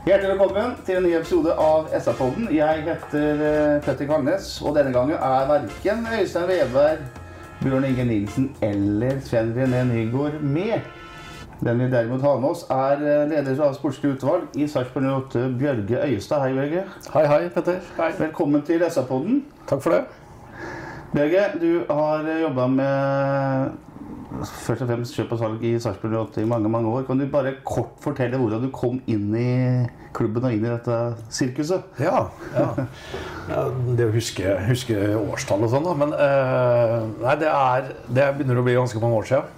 Hjertelig velkommen til en ny episode av SA-podden. Jeg heter eh, Petter Kvangnes, og denne gangen er verken Øystein Veberg, Bjørn Inge Nilsen eller Sven René Nygaard med. Den vi derimot har med oss, er eh, leder av sportslig utvalg i Sarpsborg 08, Bjørge Øyestad. Hei, Bjørge. Hei, hei, Petter. Hei. Velkommen til SA-podden. Takk for det. Bjørge, du har jobba med først og fremst kjøp og salg i Sarpsborg 8 i mange mange år. Kan du bare kort fortelle hvordan du kom inn i klubben og inn i dette sirkuset? Ja, ja. ja det å huske, huske årstall og sånn, da. Men eh, nei, det, er, det begynner å bli ganske mange år siden.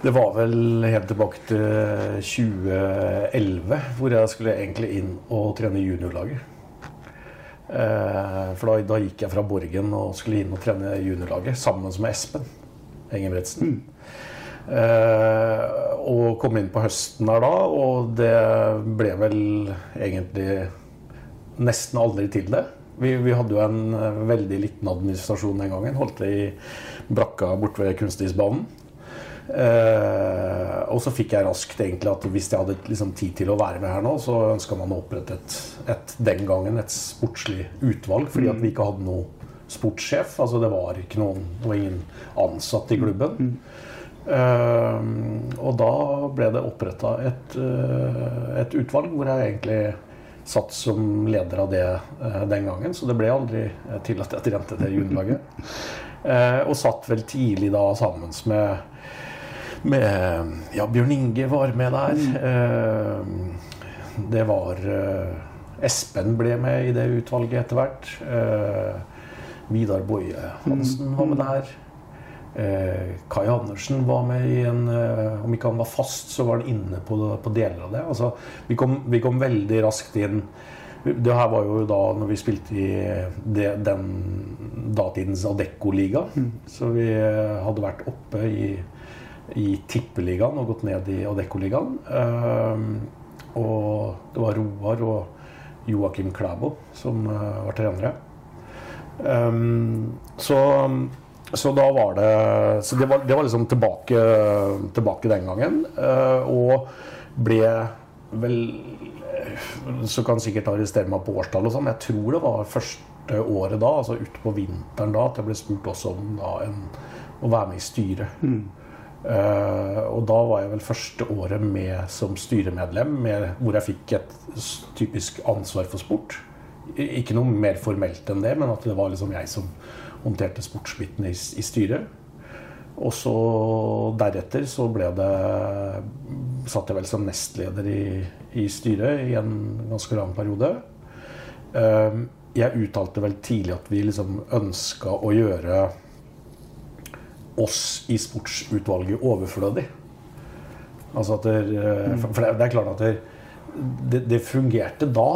Det var vel helt tilbake til 2011, hvor jeg skulle egentlig inn og trene juniorlaget. Eh, for da, da gikk jeg fra Borgen og skulle inn og trene juniorlaget sammen med Espen Engebretsen. Eh, og kom inn på høsten der da, og det ble vel egentlig nesten aldri til det. Vi, vi hadde jo en eh, veldig liten administrasjon den gangen. Holdt det i brakka borte ved kunstisbanen. Eh, og så fikk jeg raskt egentlig at hvis jeg hadde liksom, tid til å være med her nå, så ønska man å opprette et, et, den gangen et sportslig utvalg, fordi at vi ikke hadde noe sportssjef. Altså det var ikke noen, og ingen ansatt i klubben. Uh, og da ble det oppretta et, uh, et utvalg hvor jeg egentlig satt som leder av det uh, den gangen. Så det ble aldri til at jeg trente det juniorlaget. Og satt vel tidlig da sammen med med Ja, Bjørn Inge var med der. Eh, det var Espen ble med i det utvalget etter hvert. Eh, Vidar Boje Hansen var med der. Kai Andersen var med i en Om ikke han var fast, så var han inne på, på deler av det. Altså, vi, kom, vi kom veldig raskt inn. Det her var jo da når vi spilte i det, den datidens Adecco-liga. Så vi hadde vært oppe i i Tippeligaen og gått ned i Adecco-ligaen. Eh, og det var Roar og Joakim Klæbo som uh, var trenere. Um, så, så, da var det Så det var, det var liksom tilbake, tilbake, den gangen. Uh, og ble vel Så kan sikkert arrestere meg på årstall og sånn, men jeg tror det var første året da, altså utpå vinteren da, at jeg ble spurt også om da, en, å være med i styret. Mm. Uh, og da var jeg vel første året med som styremedlem, med, hvor jeg fikk et typisk ansvar for sport. Ikke noe mer formelt enn det, men at det var liksom jeg som håndterte sportsbiten i, i styret. Og så deretter så ble det Satt jeg vel som nestleder i, i styret i en ganske lang periode. Uh, jeg uttalte vel tidlig at vi liksom ønska å gjøre oss i sportsutvalget overflødig. Altså at det, for det er klart at der, det, det fungerte da.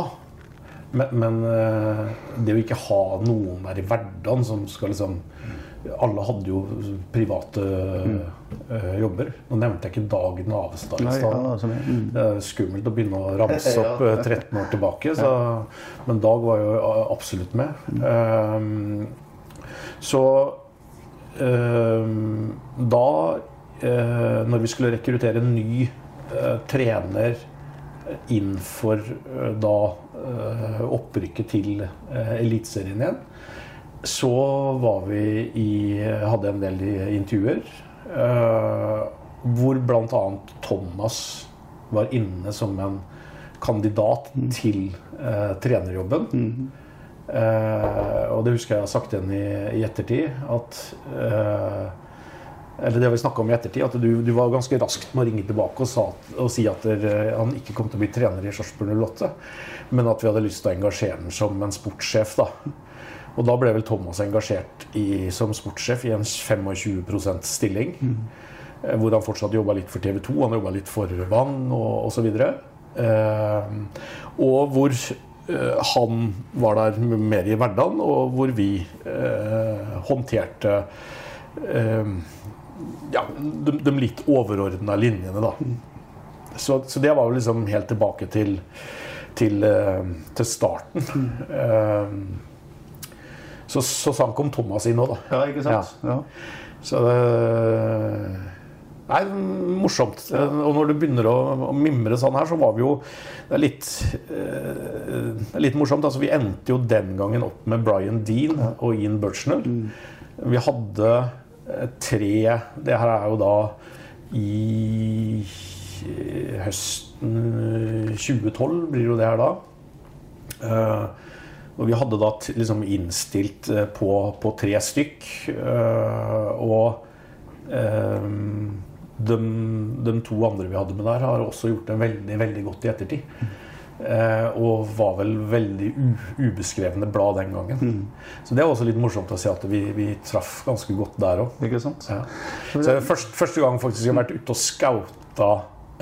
Men, men, det å ikke ha noen der i hverdagen som skal liksom Alle hadde jo private mm. jobber. Nå nevnte jeg ikke Dag Navestad i stad. Det er skummelt å begynne å ramse opp 13 år tilbake. Så, men Dag var jo absolutt med. Um, så um, da, uh, når vi skulle rekruttere en ny uh, trener innenfor for da opprykket til Eliteserien igjen, så var vi i Hadde en del intervjuer. hvor bl.a. Thomas var inne som en kandidat til trenerjobben. Eh, og det husker jeg har sagt igjen i, i ettertid. At eh, Eller det vi om i ettertid, at du, du, var ganske raskt med å ringe tilbake og, sa, og si at der, eh, han ikke kom til å bli trener i Sarpsborg 08, men at vi hadde lyst til å engasjere ham som en sportssjef. da. Og da ble vel Thomas engasjert i, som sportssjef i en 25% stilling. Mm. Hvor han fortsatt jobba litt for TV 2, han jobba litt for Vann og osv. Eh, og hvor eh, han var der mer i hverdagen, og hvor vi eh, håndterte eh, ja, de, de litt overordna linjene, da. Så, så det var jo liksom helt tilbake til, til, eh, til starten. Eh, så, så sånn kom Thomas inn òg, da. Ja, ikke sant? Ja. Så det Nei, morsomt. Og når du begynner å, å mimre sånn her, så var vi jo Det er litt, eh, litt morsomt. Altså, vi endte jo den gangen opp med Brian Dean og Ian Burchnell. Vi hadde eh, tre Det her er jo da i eh, høsten eh, 2012 blir jo det her da. Eh, og vi hadde da liksom innstilt eh, på, på tre stykk. eh, og eh, de, de to andre vi hadde med der, har også gjort det veldig, veldig godt i ettertid. Eh, og var vel veldig ubeskrevne blad den gangen. Så det er også litt morsomt å se at vi, vi traff ganske godt der òg. Ja. Så først, første gang faktisk jeg har vært ute og skauta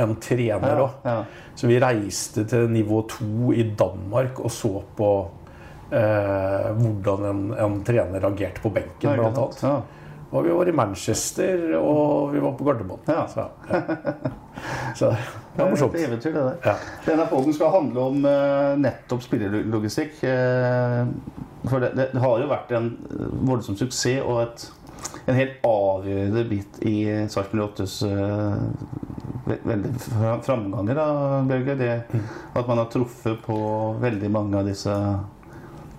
en trener Ja, òg. ja. Så vi reiste til nivå to i Danmark og så på eh, hvordan en, en trener reagerte på benken, blant annet. Og vi var i Manchester, og vi var på Gardermoen. Ja. Så, ja. så det Det er morsomt. et eventyr, det der. Ja. Denne poden skal handle om eh, nettopp spillerlogistikk. Eh, for det, det, har jo vært en eh, voldsom suksess og et, en helt avgjørende bit i Sarpsborg 8s uh, veldig framganger, da, Bjørge. Det at man har truffet på veldig mange av disse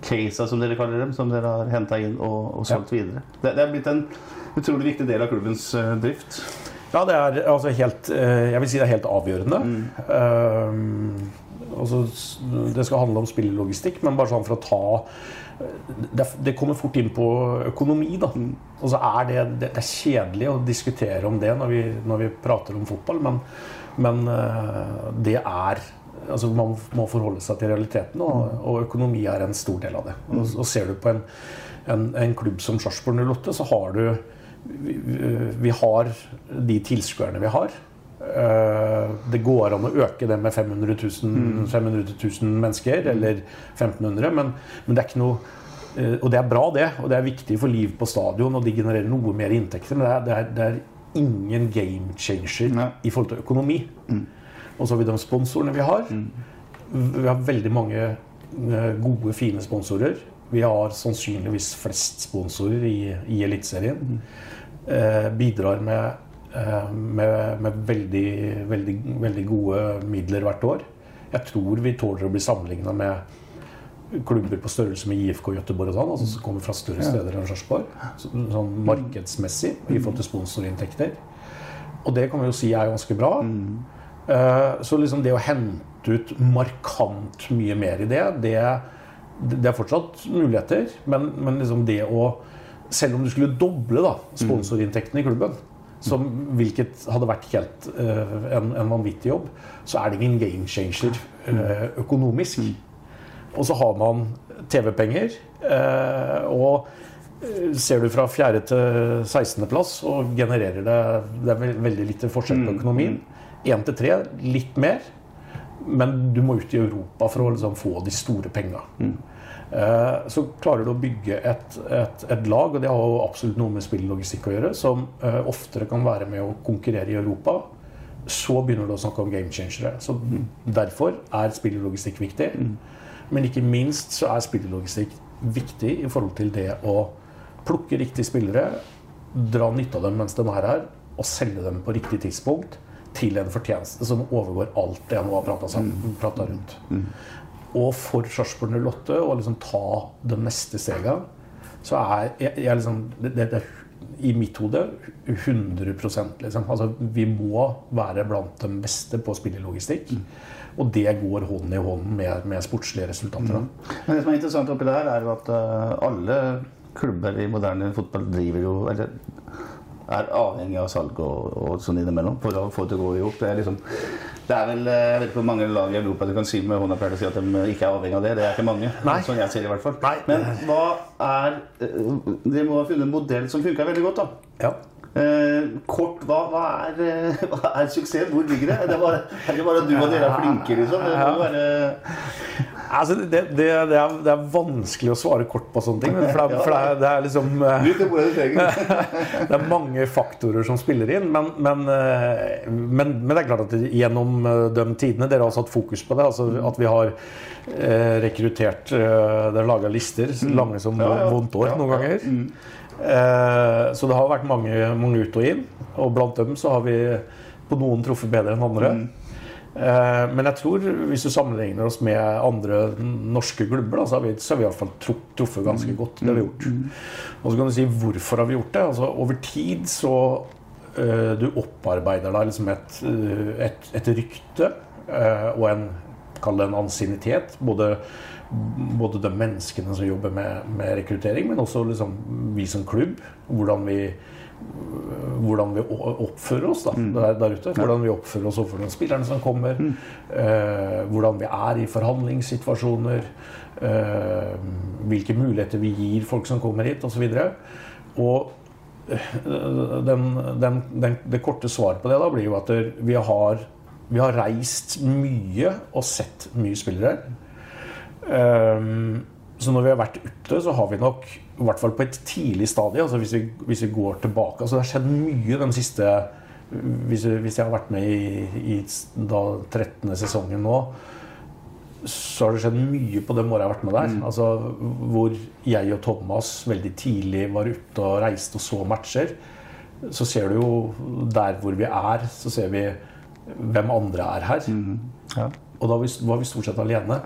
casene, som dere kaller dem, som dere har henta inn og, og solgt videre. Det, det er blitt en utrolig viktig del av klubbens uh, drift. Ja, det er altså helt uh, Jeg vil si det er helt avgjørende. Eh, altså, det skal handle om spillelogistikk, men bare sånn for å ta det, det kommer fort inn på økonomi, da. Og så er det, det, det er kjedelig å diskutere om det når vi, når vi prater om fotball, men, men det er Altså, man må forholde seg til realiteten, og, og økonomi er en stor del av det. Og, og ser du på en, en, en klubb som Sarpsborg 08, så har du vi, vi har de tilskuerne vi har. Eh, Det går an å øke det med 500 000, 500 000 mennesker, eller 1500, men, men det er ikke noe eh, Og det er bra, det, og det er viktig for liv på stadion, og de genererer noe mer inntekter, men det er, det er, det er ingen game changer Nei. i forhold til økonomi. Og så har vi de sponsorene vi har. Vi har veldig mange eh, gode, fine sponsorer. Vi har sannsynligvis flest sponsorer i, i Eliteserien. Eh, bidrar med, eh, med, med veldig, veldig, veldig gode midler hvert år. Jeg tror vi tåler å bli sammenligna med klubber på størrelse med IFK Göteborg og sånn, altså som kommer fra større steder enn Sarpsborg. Så- Sånn markedsmessig i forhold til sponsorinntekter. Og det kan vi jo si er ganske bra. Eh, Så liksom det å hente ut markant mye mer i det, det, det er fortsatt muligheter. Men, men liksom det å Selv om du skulle doble da, sponsorinntektene i klubben, som, hvilket hadde vært helt uh, en, en vanvittig jobb, så er det ingen game changer uh, økonomisk. Og så har man TV-penger. Uh, og ser du fra 4. til 16. plass, og genererer det Det er veldig lite forskjell på økonomien. 1 til tre, litt mer. Men du må ut i Europa for å liksom få de store penga. Eh, Så klarer du å bygge et, et, et lag, og det har jo absolutt noe med spilllogistikk å gjøre, som eh, oftere kan være med å konkurrere i Europa. Så begynner du å snakke om game changere. Så derfor er spilllogistikk viktig. Men ikke minst så er spilllogistikk viktig i forhold til det å plukke riktige spillere, dra nytte av dem mens de er her, og selge dem på riktig tidspunkt til en fortjeneste som overgår alt det jeg nå har prata rundt. Og for Sarpsborg 08 å liksom ta de neste steget, så er jeg, jeg liksom det, det, det, I mitt hode 100 liksom. Altså, vi må være blant de beste på spillelogistikk. Og det går hånd i hånd med, med sportslige resultater. Da. Men det som er interessant oppi det her, er jo at eh, alle klubber i moderne fotball driver jo eller er avhengig av salg og, og sånn innimellom for å få det til å gå i hop. Det liksom det er vel, eh, Jeg vet ikke hvor mange lag i Europa du kan si med hånda pleier å si at de ikke er avhengig av det. Det er ikke mange. Nei. Sånn jeg ser det i hvert fall. Nei. Men hva er eh, Dere må ha funnet en modell som funker veldig godt, da. Ja. Eh, kort, hva, hva, er, eh, hva er suksess? Hvor ligger det? Det er, bare, det er ikke bare du og dere er flinke, liksom. Det være Altså, det, det, det, er, det er vanskelig å svare kort på sånne ting. For det, for det, er, det liksom eh, det. Det er mange faktorer som spiller inn, men, men, eh, men, men det er klart at gjennom de tidene Dere har satt fokus på det. altså At vi har rekruttert Dere har laga lister lange som Ja, ja. vondt år noen ganger. Eh, så det har vært mange, mange ut og inn. Og blant dem så har vi på noen truffet bedre enn andre. Eh, men jeg tror hvis du sammenligner oss med andre norske klubber, så har vi, så har vi i hvert fall truffet ganske godt. det har vi gjort. Og så kan du si hvorfor har vi gjort det? Altså Over tid så eh, Du opparbeider deg liksom et, et, et rykte eh, og en Kall det en ansiennitet. Både, både de menneskene som jobber med, med rekruttering, men også liksom vi som klubb. Hvordan vi hvordan vi oppfører oss da, der, der ute. Hvordan vi oppfører oss overfor de spillerne som kommer. Eh, hvordan vi er i forhandlingssituasjoner. Eh, hvilke muligheter vi gir folk som kommer hit, osv. Og eh, den, den, den, det korte svaret på det da blir jo at vi har, vi har reist mye og sett mye spillere. Um, så når vi har vært ute, så har vi nok, i hvert fall på et tidlig stadie altså hvis, vi, hvis vi går tilbake altså Det har skjedd mye den siste Hvis, hvis jeg har vært med i, i da 13. sesongen nå, så har det skjedd mye på de åra jeg har vært med der. Altså, hvor jeg og Thomas veldig tidlig var ute og reiste og så matcher. Så ser du jo der hvor vi er, så ser vi hvem andre er her. Ja. Og da var vi, stort sett alene.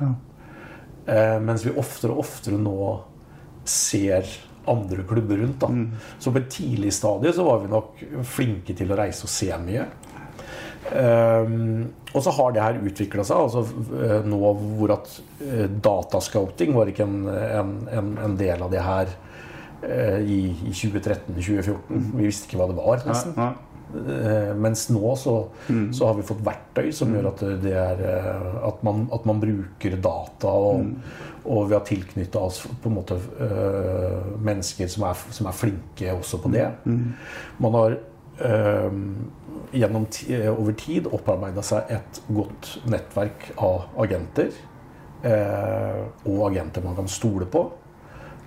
Eh, mens vi oftere og oftere nå ser andre klubber rundt. Da. Så på et tidlig stadie så var vi nok flinke til å reise og se mye. Um, og så har det her utvikla seg. Altså, eh, nå hvor at eh, datascouting var ikke en, en, en, del av det her uh, i, i 2013-2014. Vi visste ikke hva det var, nesten. Nei. Eh, mens nå så, så har vi fått verktøy som gjør at, det er, eh, at, man, at man bruker data. Og, og vi har tilknytta oss på en måte øh, mennesker som er, som er flinke også på det. Man har øh, gjennom eh, over tid opparbeida seg et godt nettverk av agenter. Øh, og agenter man kan stole på.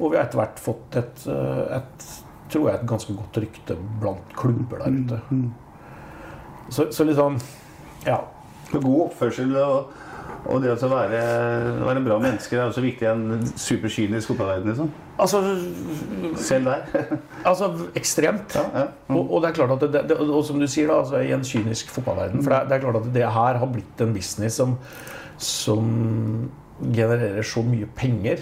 Og vi har etter hvert fått et, eh, et, tror jeg, et ganske godt rykte blant klubber der ute. Så, så liksom Ja. God oppførsel og, og det å være, være bra menneske er også viktig i en superkynisk fotballverden. Liksom. Altså, Selv der. altså ekstremt. ja, ja. Og, og det er klart at det, det, og som du sier da, altså, i en kynisk fotballverden For det, er- det er klart at det her har blitt en business som, som genererer så mye penger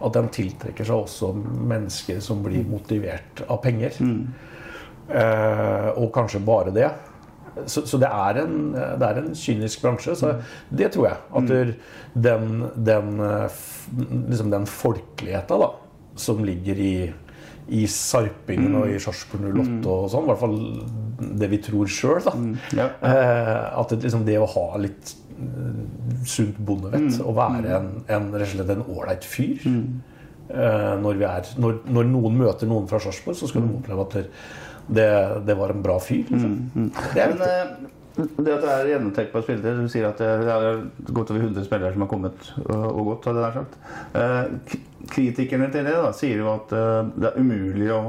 at den tiltrekker seg også mennesker som blir motivert av penger. Eh, og kanskje bare det. Så, så det, er en, det er en kynisk bransje. Så det tror jeg. At mm. den, den, liksom den folkeligheta da, som ligger i, i Sarpingen og i Sarpsborg 08 og sånn, i hvert fall det vi tror sjøl, da. Ja. Eh, at det, liksom det å ha litt sunt bondevett, å være en, en, rett og slett en ålreit fyr eh, når, vi er, når, når noen møter noen fra Sarpsborg, så skal de oppleve at det, det, var en bra fyr. Liksom. Det er Men viktig. eh, det at det er gjennomtenkt på spillere Du sier at det er godt over 100 spillere som har kommet og, gått. hadde jeg sagt. Eh, Kritikerne til det da, sier jo at eh, det er umulig å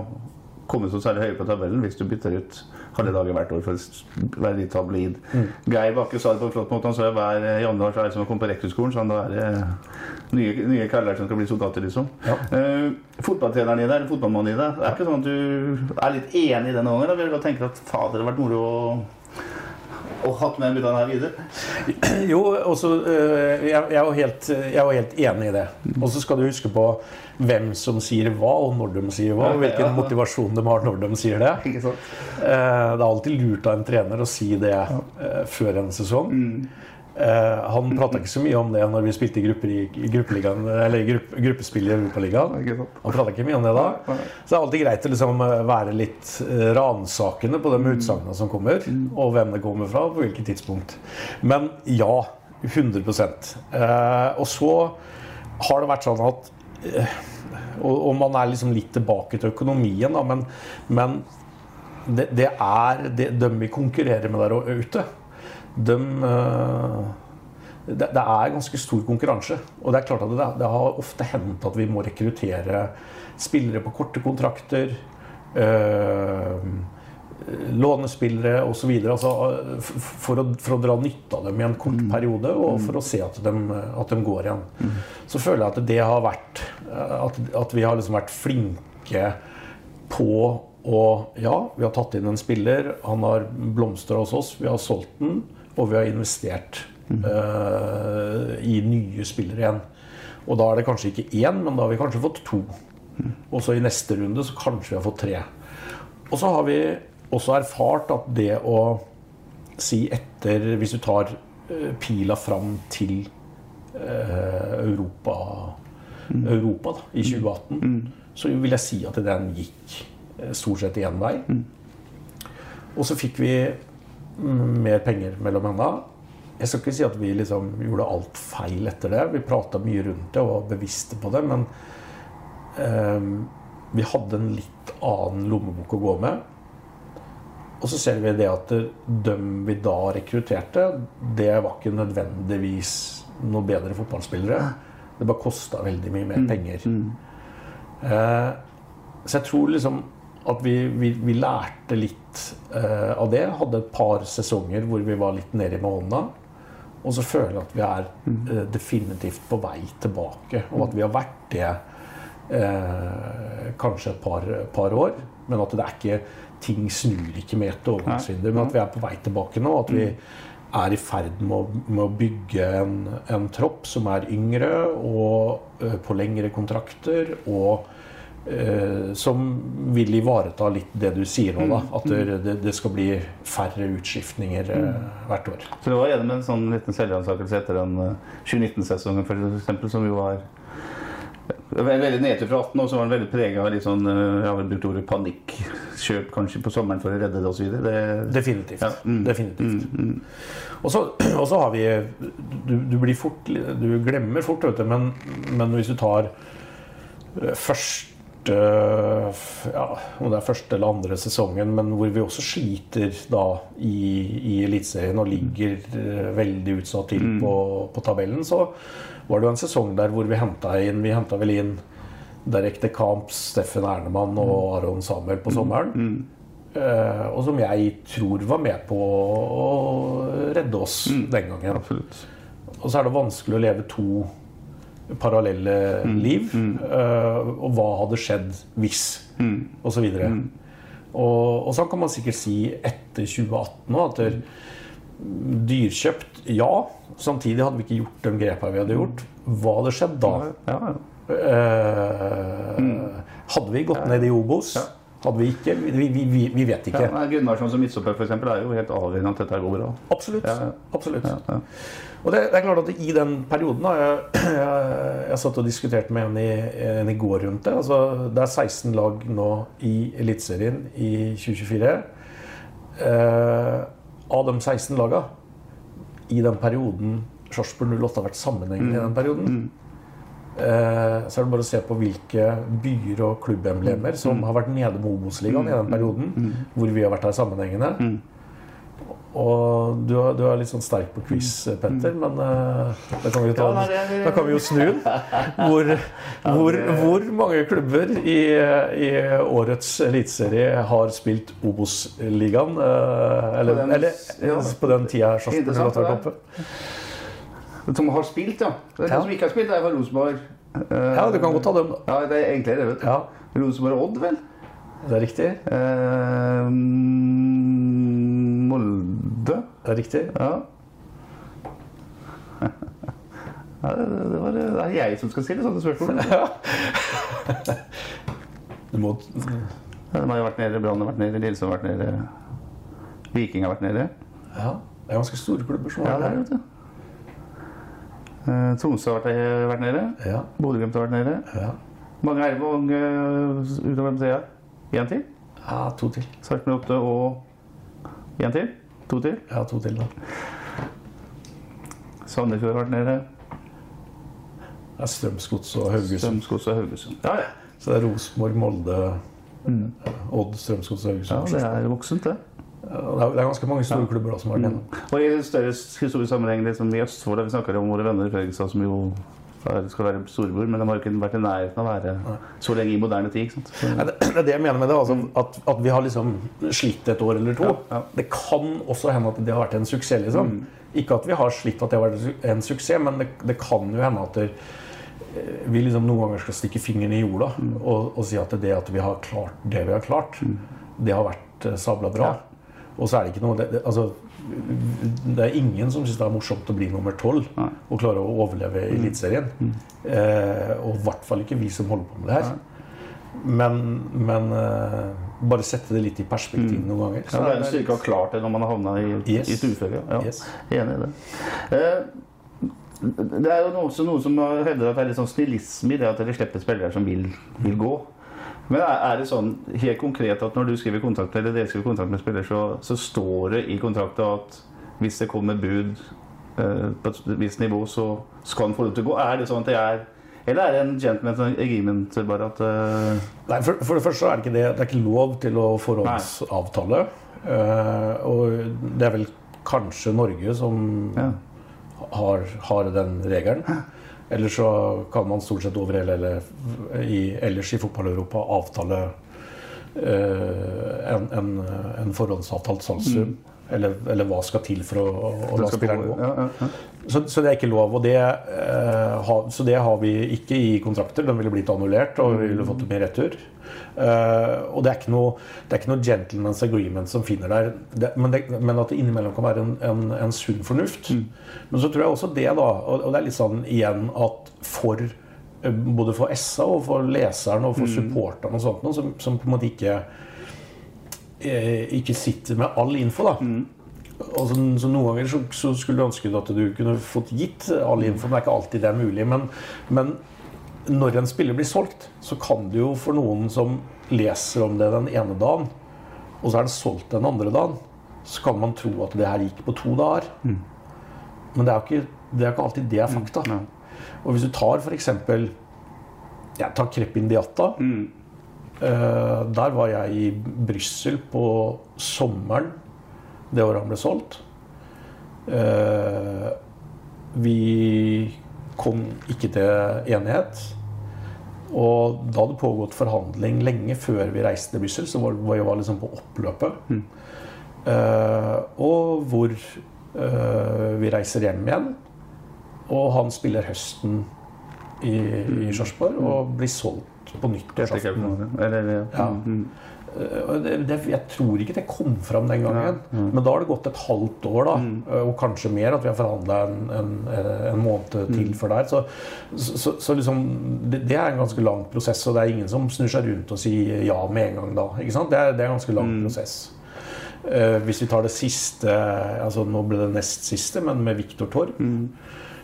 komme så særlig høyere på tabellen hvis du bytter ut halve dagen hvert år for å være litt tabloid. Geir Bakke sa det på en flott måte. Han sa hver eh, januar så er det som å komme på rektorskolen. Så da er det nye, nye kaller som skal bli soldater, liksom. Ja. Uh, fotballtreneren i deg, eller fotballmannen i deg, det er ikke sånn at du er litt enig i den gangen? Da vil du tenke at fader, det hadde vært moro å og hatt med middagen her videre. Jo, også, øh, jeg, jeg, er jo helt, jeg er jo helt enig i det. Og så skal du huske på hvem som sier hva, og når de sier hva. Og hvilken motivasjon de har når de sier det. Ikke sant? Eh, Det er alltid lurt av en trener å si det eh, før en sesong. Eh, han prata ikke så mye om det når vi spilte i, grupper i, i gruppeligaen, eller grupp, gruppespill i Europaligaen. Han prata ikke mye om det da. Så det er alltid greit å liksom eh, være litt eh, ransakende på de utsagnene som kommer, og hvem det kommer fra, på hvilket tidspunkt. Men ja, 100 eh, Og så har det vært sånn at og, og man er liksom litt tilbake til økonomien, da, men, men det, det er det, dem vi konkurrerer med der ute. De, eh, det, det er ganske stor konkurranse. Og det er klart at det, det har ofte hendt at vi må rekruttere spillere på korte kontrakter. Øh, lånespillere osv. Altså, for, å, for å dra nytte av dem i en kort periode, og for å se at de, at de går igjen. Så føler jeg at det har vært At, at vi har liksom vært flinke på å Ja, vi har tatt inn en spiller, han har blomstra hos oss, vi har solgt den, og vi har investert uh, i nye spillere igjen. Og da er det kanskje ikke én, men da har vi kanskje fått to. Og så i neste runde så kanskje vi har fått tre. Og så har vi også erfart at det å si etter Hvis du tar eh, pila fram til eh, Europa, Europa da, i 2018, så vil jeg si at den gikk stort sett én vei. Og så fikk vi mm, mer penger mellom hendene. Jeg skal ikke si at vi liksom gjorde alt feil etter det. Vi prata mye rundt det og var bevisste på det. Men eh, vi hadde en litt annen lommebok å gå med. Og så ser vi det at dem vi da rekrutterte, det var ikke nødvendigvis noe bedre fotballspillere. Det bare kosta veldig mye mer penger. Eh, så jeg tror liksom at vi, vi, vi lærte litt eh, av det. Hadde et par sesonger hvor vi var litt nede i månedene. Og så føler jeg at vi er eh, definitivt på vei tilbake. Og at vi har vært det eh, kanskje et par, par år. Men at det er ikke ting snur ikke med et overgangsvindu. Men at vi er på vei tilbake nå. At vi er i ferd med å, med å bygge en, en tropp som er yngre og eh, på lengre kontrakter. og som vil ivareta litt det du sier nå, da. At det, det, det skal bli færre utskiftninger mm. hvert år. Så det var gjennom en sånn liten selvransakelse etter den eh, 2019-sesongen for eksempel, som jo var veldig nedtur fra 18, og så var den veldig prega av litt sånn eh, Jeg har brukt ordet panikkjøp kanskje på sommeren for å redde det osv. Definitivt. Ja, mm. Definitivt. Og, så, og så har vi du, du blir fort Du glemmer fort, vet du, men, men hvis du tar eh, første ja, om det er første eller andre sesongen, men hvor vi også sliter da i, i Eliteserien og ligger eh, veldig utsatt til på, på tabellen, så var det jo en sesong der hvor vi henta inn Vi henta vel inn Direkte de Steffen Ernemann og Aron Samuel på sommeren. Eh, og som jeg tror var med på å redde oss den gangen. Og så er det vanskelig å leve to parallelle liv. Uh, og hva hadde skjedd hvis, og så videre. Og, og så kan man sikkert si etter 2018 òg at dyrkjøpt, ja. Samtidig hadde vi ikke gjort de grepene vi hadde gjort. Hva hadde skjedd da? Ja, ja. Eh, hadde vi gått ned i Obos? Hadde vi ikke? Vi, vi, vi, vi vet ikke. Ja, Gunnarsson som midtstopper er jo helt avgjørende at dette går bra. Absolutt. Ja, ja. absolutt. Og det, det er klart at i den perioden da, jeg, jeg, jeg satt og diskuterte med en i, en i går rundt det. Altså, det er 16 lag nå i Eliteserien i 2024. Eh, av de 16 laga i den perioden Sarpsborg 08 har vært sammenhengende i den perioden, eh, så er det bare å se på hvilke byer og klubbemblemer som har vært nede med Obos-ligaen i den perioden, hvor vi har vært her sammenhengende. Og du, er- du er litt sånn sterk på quiz, Petter, men uh, da, kan vi ta, da kan vi jo snu den. Hvor, hvor, hvor mange klubber i, i årets eliteserie har spilt Obos-ligaen? Uh, eller, På den- eller ja. på den tida Sarpsborg Interessant, 08 har vært oppe? Som har spilt, ja. Det er Ja. Som ikke har spilt, det er fra Rosenborg. Uh, Ja, du kan godt ta dem, da. Ja, det er egentlig det, vet du. Ja, Rosenborg og Odd, vel? det er riktig. Eh, Molde. Riktig. Ja. ja det, det, var, det er jeg som skal stille sånne spørsmål. Du må Ja, De har jo vært nede, Brann har vært nede, Lillesand har vært nede, Viking har vært nede. Ja, det er ganske store klubber som har vært nede. Eh, Tromsø har vært, vært nede. Ja. Bodø-Glimt har vært nede. Ja. Mange er det unge eh, utover her? Én til? ja, to til. Sarpsborg 8 og én til? To til? Ja, to til da. Sandefjord har vært nede. Det er Strømsgods og Haugesund. Strømsgods og Haugesund. Ja, ja. Så det er Rosenborg, Molde, Odd, Strømsgods og Haugesund. ja, det er voksent, det. Det er- ganske mange store klubber da, som har vært igjennom. Og i større historisk sammenheng liksom, i Østfold vi snakket om våre venner i Fredrikstad, som jo skal være storebror, men de har jo ikke vært i nærheten av å være så lenge i moderne tid. Så, ja, det er det jeg mener med det. Altså, at, at vi har liksom slitt et år eller to. Ja, ja. Det kan også hende at det har vært en suksess. liksom. Ikke at vi har slitt at det har vært en suksess, men det, det kan jo hende at det, eh, vi liksom noen ganger skal stikke fingeren i jorda og, og si at det at vi har klart det vi har klart, det har vært eh, sabla bra. Og så er det ikke noe det, altså, det er ingen som syns det er morsomt å bli nummer tolv og klare å overleve i Eliteserien. Eh, og i hvert fall ikke vi som holder på med det her. Men, men eh, bare sette det litt i perspektiv noen ganger. ja, det er en styrke å ha klart det når man har havna i, Yes. i uføre. Ja. Yes. Enig i det. Eh, det er jo også noen som har hevdet at det er litt sånn snillisme i det at dere slipper spillere som vil, vil gå. Men er, det sånn helt konkret at når du skriver kontrakt eller dere skriver kontrakt med spiller, så, så står det i kontrakten at hvis det kommer bud eh, på et visst nivå, så skal han få lov til å gå? Er det sånn at det er Eller er det en gentleman's agreement bare at Uh... Nei, for, for det første så er det ikke det. Det er ikke lov til å forhåndsavtale. Uh, og det er vel kanskje Norge som Ja. har, har den regelen. Ellers så kan man stort sett over hele, eller i, ellers i fotball-Europa avtale eh, en, en, en forhåndsavtalt salgssum. Eller, eller hva skal til for å, å, la Mm. spilleren gå- gå. Ja, ja, ja. Så, så det er ikke lov. Og det, eh, ha, så det har vi ikke i kontrakter. Den ville blitt annullert, og vi ville fått det med retur. Eh, og det er ikke noe, det er ikke noe gentleman's agreement som finner der. Det, men, det, men at det innimellom kan være en, en, en sunn fornuft. Men så tror jeg også det, da, og, og det er litt sånn igjen at for eh, både for SA og for leseren og for supporterne og sånt, som, som på en måte ikke eh, ikke sitter med all info. da og så, så Noen ganger så, så skulle du ønske at du kunne fått gitt all info, det er ikke alltid det er mulig. Men, men når en spiller blir solgt, så kan det jo for noen som leser om det den ene dagen, og så er den solgt den andre dagen, så kan man tro at det her gikk på to dager. Men det er jo ikke, det er ikke alltid det er fakta. Og hvis du tar f.eks. Jeg tar Krepin Diatta. Uh, der var jeg i Brussel på sommeren det året han ble solgt. Eh, vi kom ikke til enighet. Og da hadde pågått forhandling lenge før vi reiste til Brussel, så var, var jeg var liksom på oppløpet. Eh, og hvor eh, vi reiser hjem igjen. Og han spiller høsten i, i Sarpsborg og blir solgt på nyttårsaften. Eller, Ja. Mm. Eh, Det, jeg tror ikke det kom fram den gangen. Men da har det gått et halvt år, da, mm. og kanskje mer, at vi har forhandla en, en, en måned til for der. Så, så, så liksom, det, det er en ganske lang prosess, og det er ingen som snur seg rundt og sier ja med en gang da. Det, er, det er en ganske lang prosess. Uh, hvis vi tar det siste altså Nå ble det nest siste, men med Viktor Torp.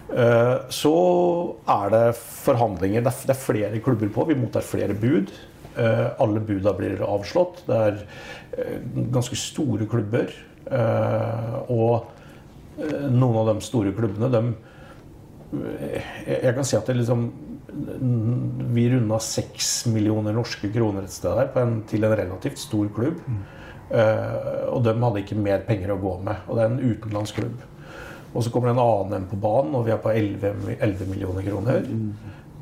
Uh, så er det forhandlinger. Det er, det er flere klubber på. Vi mottar flere bud. Eh, alle buda blir avslått. Det er eh, ganske store klubber. Eh, og noen av de store klubbene, de jeg kan si at det liksom Vi runda seks millioner norske kroner et sted der på en, til en relativt stor klubb. Mm. og de hadde ikke mer penger å gå med. Og det er en utenlandsk klubb. Og så kommer det en annen en på banen, og vi er på 11, 11 millioner kroner.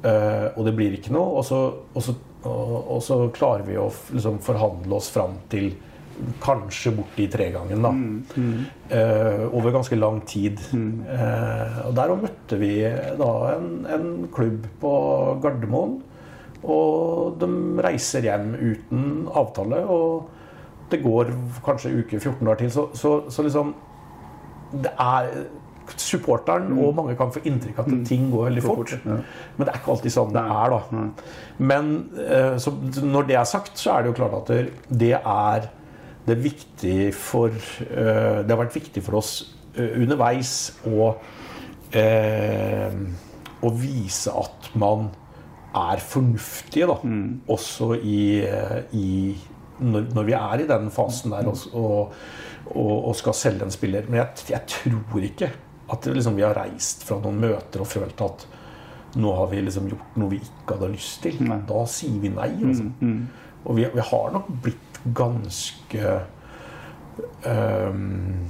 Eh, og det blir ikke noe. Og så, og så, og, og så klarer vi å liksom, forhandle oss fram til kanskje borti tregangen, da. Eh, over ganske lang tid. Eh, og der møtte vi da en, en klubb på Gardermoen. Og de reiser hjem uten avtale, og det går kanskje uke 14 dager til. Så, så, så liksom Det er Supporteren og mange kan få inntrykk av at ting går veldig fort. Men det er ikke alltid sånn det er, da. Men eh, så, når det er sagt, så er det jo klart at det- er det er viktig for eh, Det har vært viktig for oss eh, underveis å å vise at man er fornuftige, da. Også i, i når, når vi er i den fasen der og, og, og, og skal selge en spiller. Men jeg, jeg tror ikke at liksom, vi har reist fra noen møter og følt at nå har vi liksom gjort noe vi ikke hadde lyst til. Da sier vi nei. Altså. Og vi, vi har nok blitt ganske um,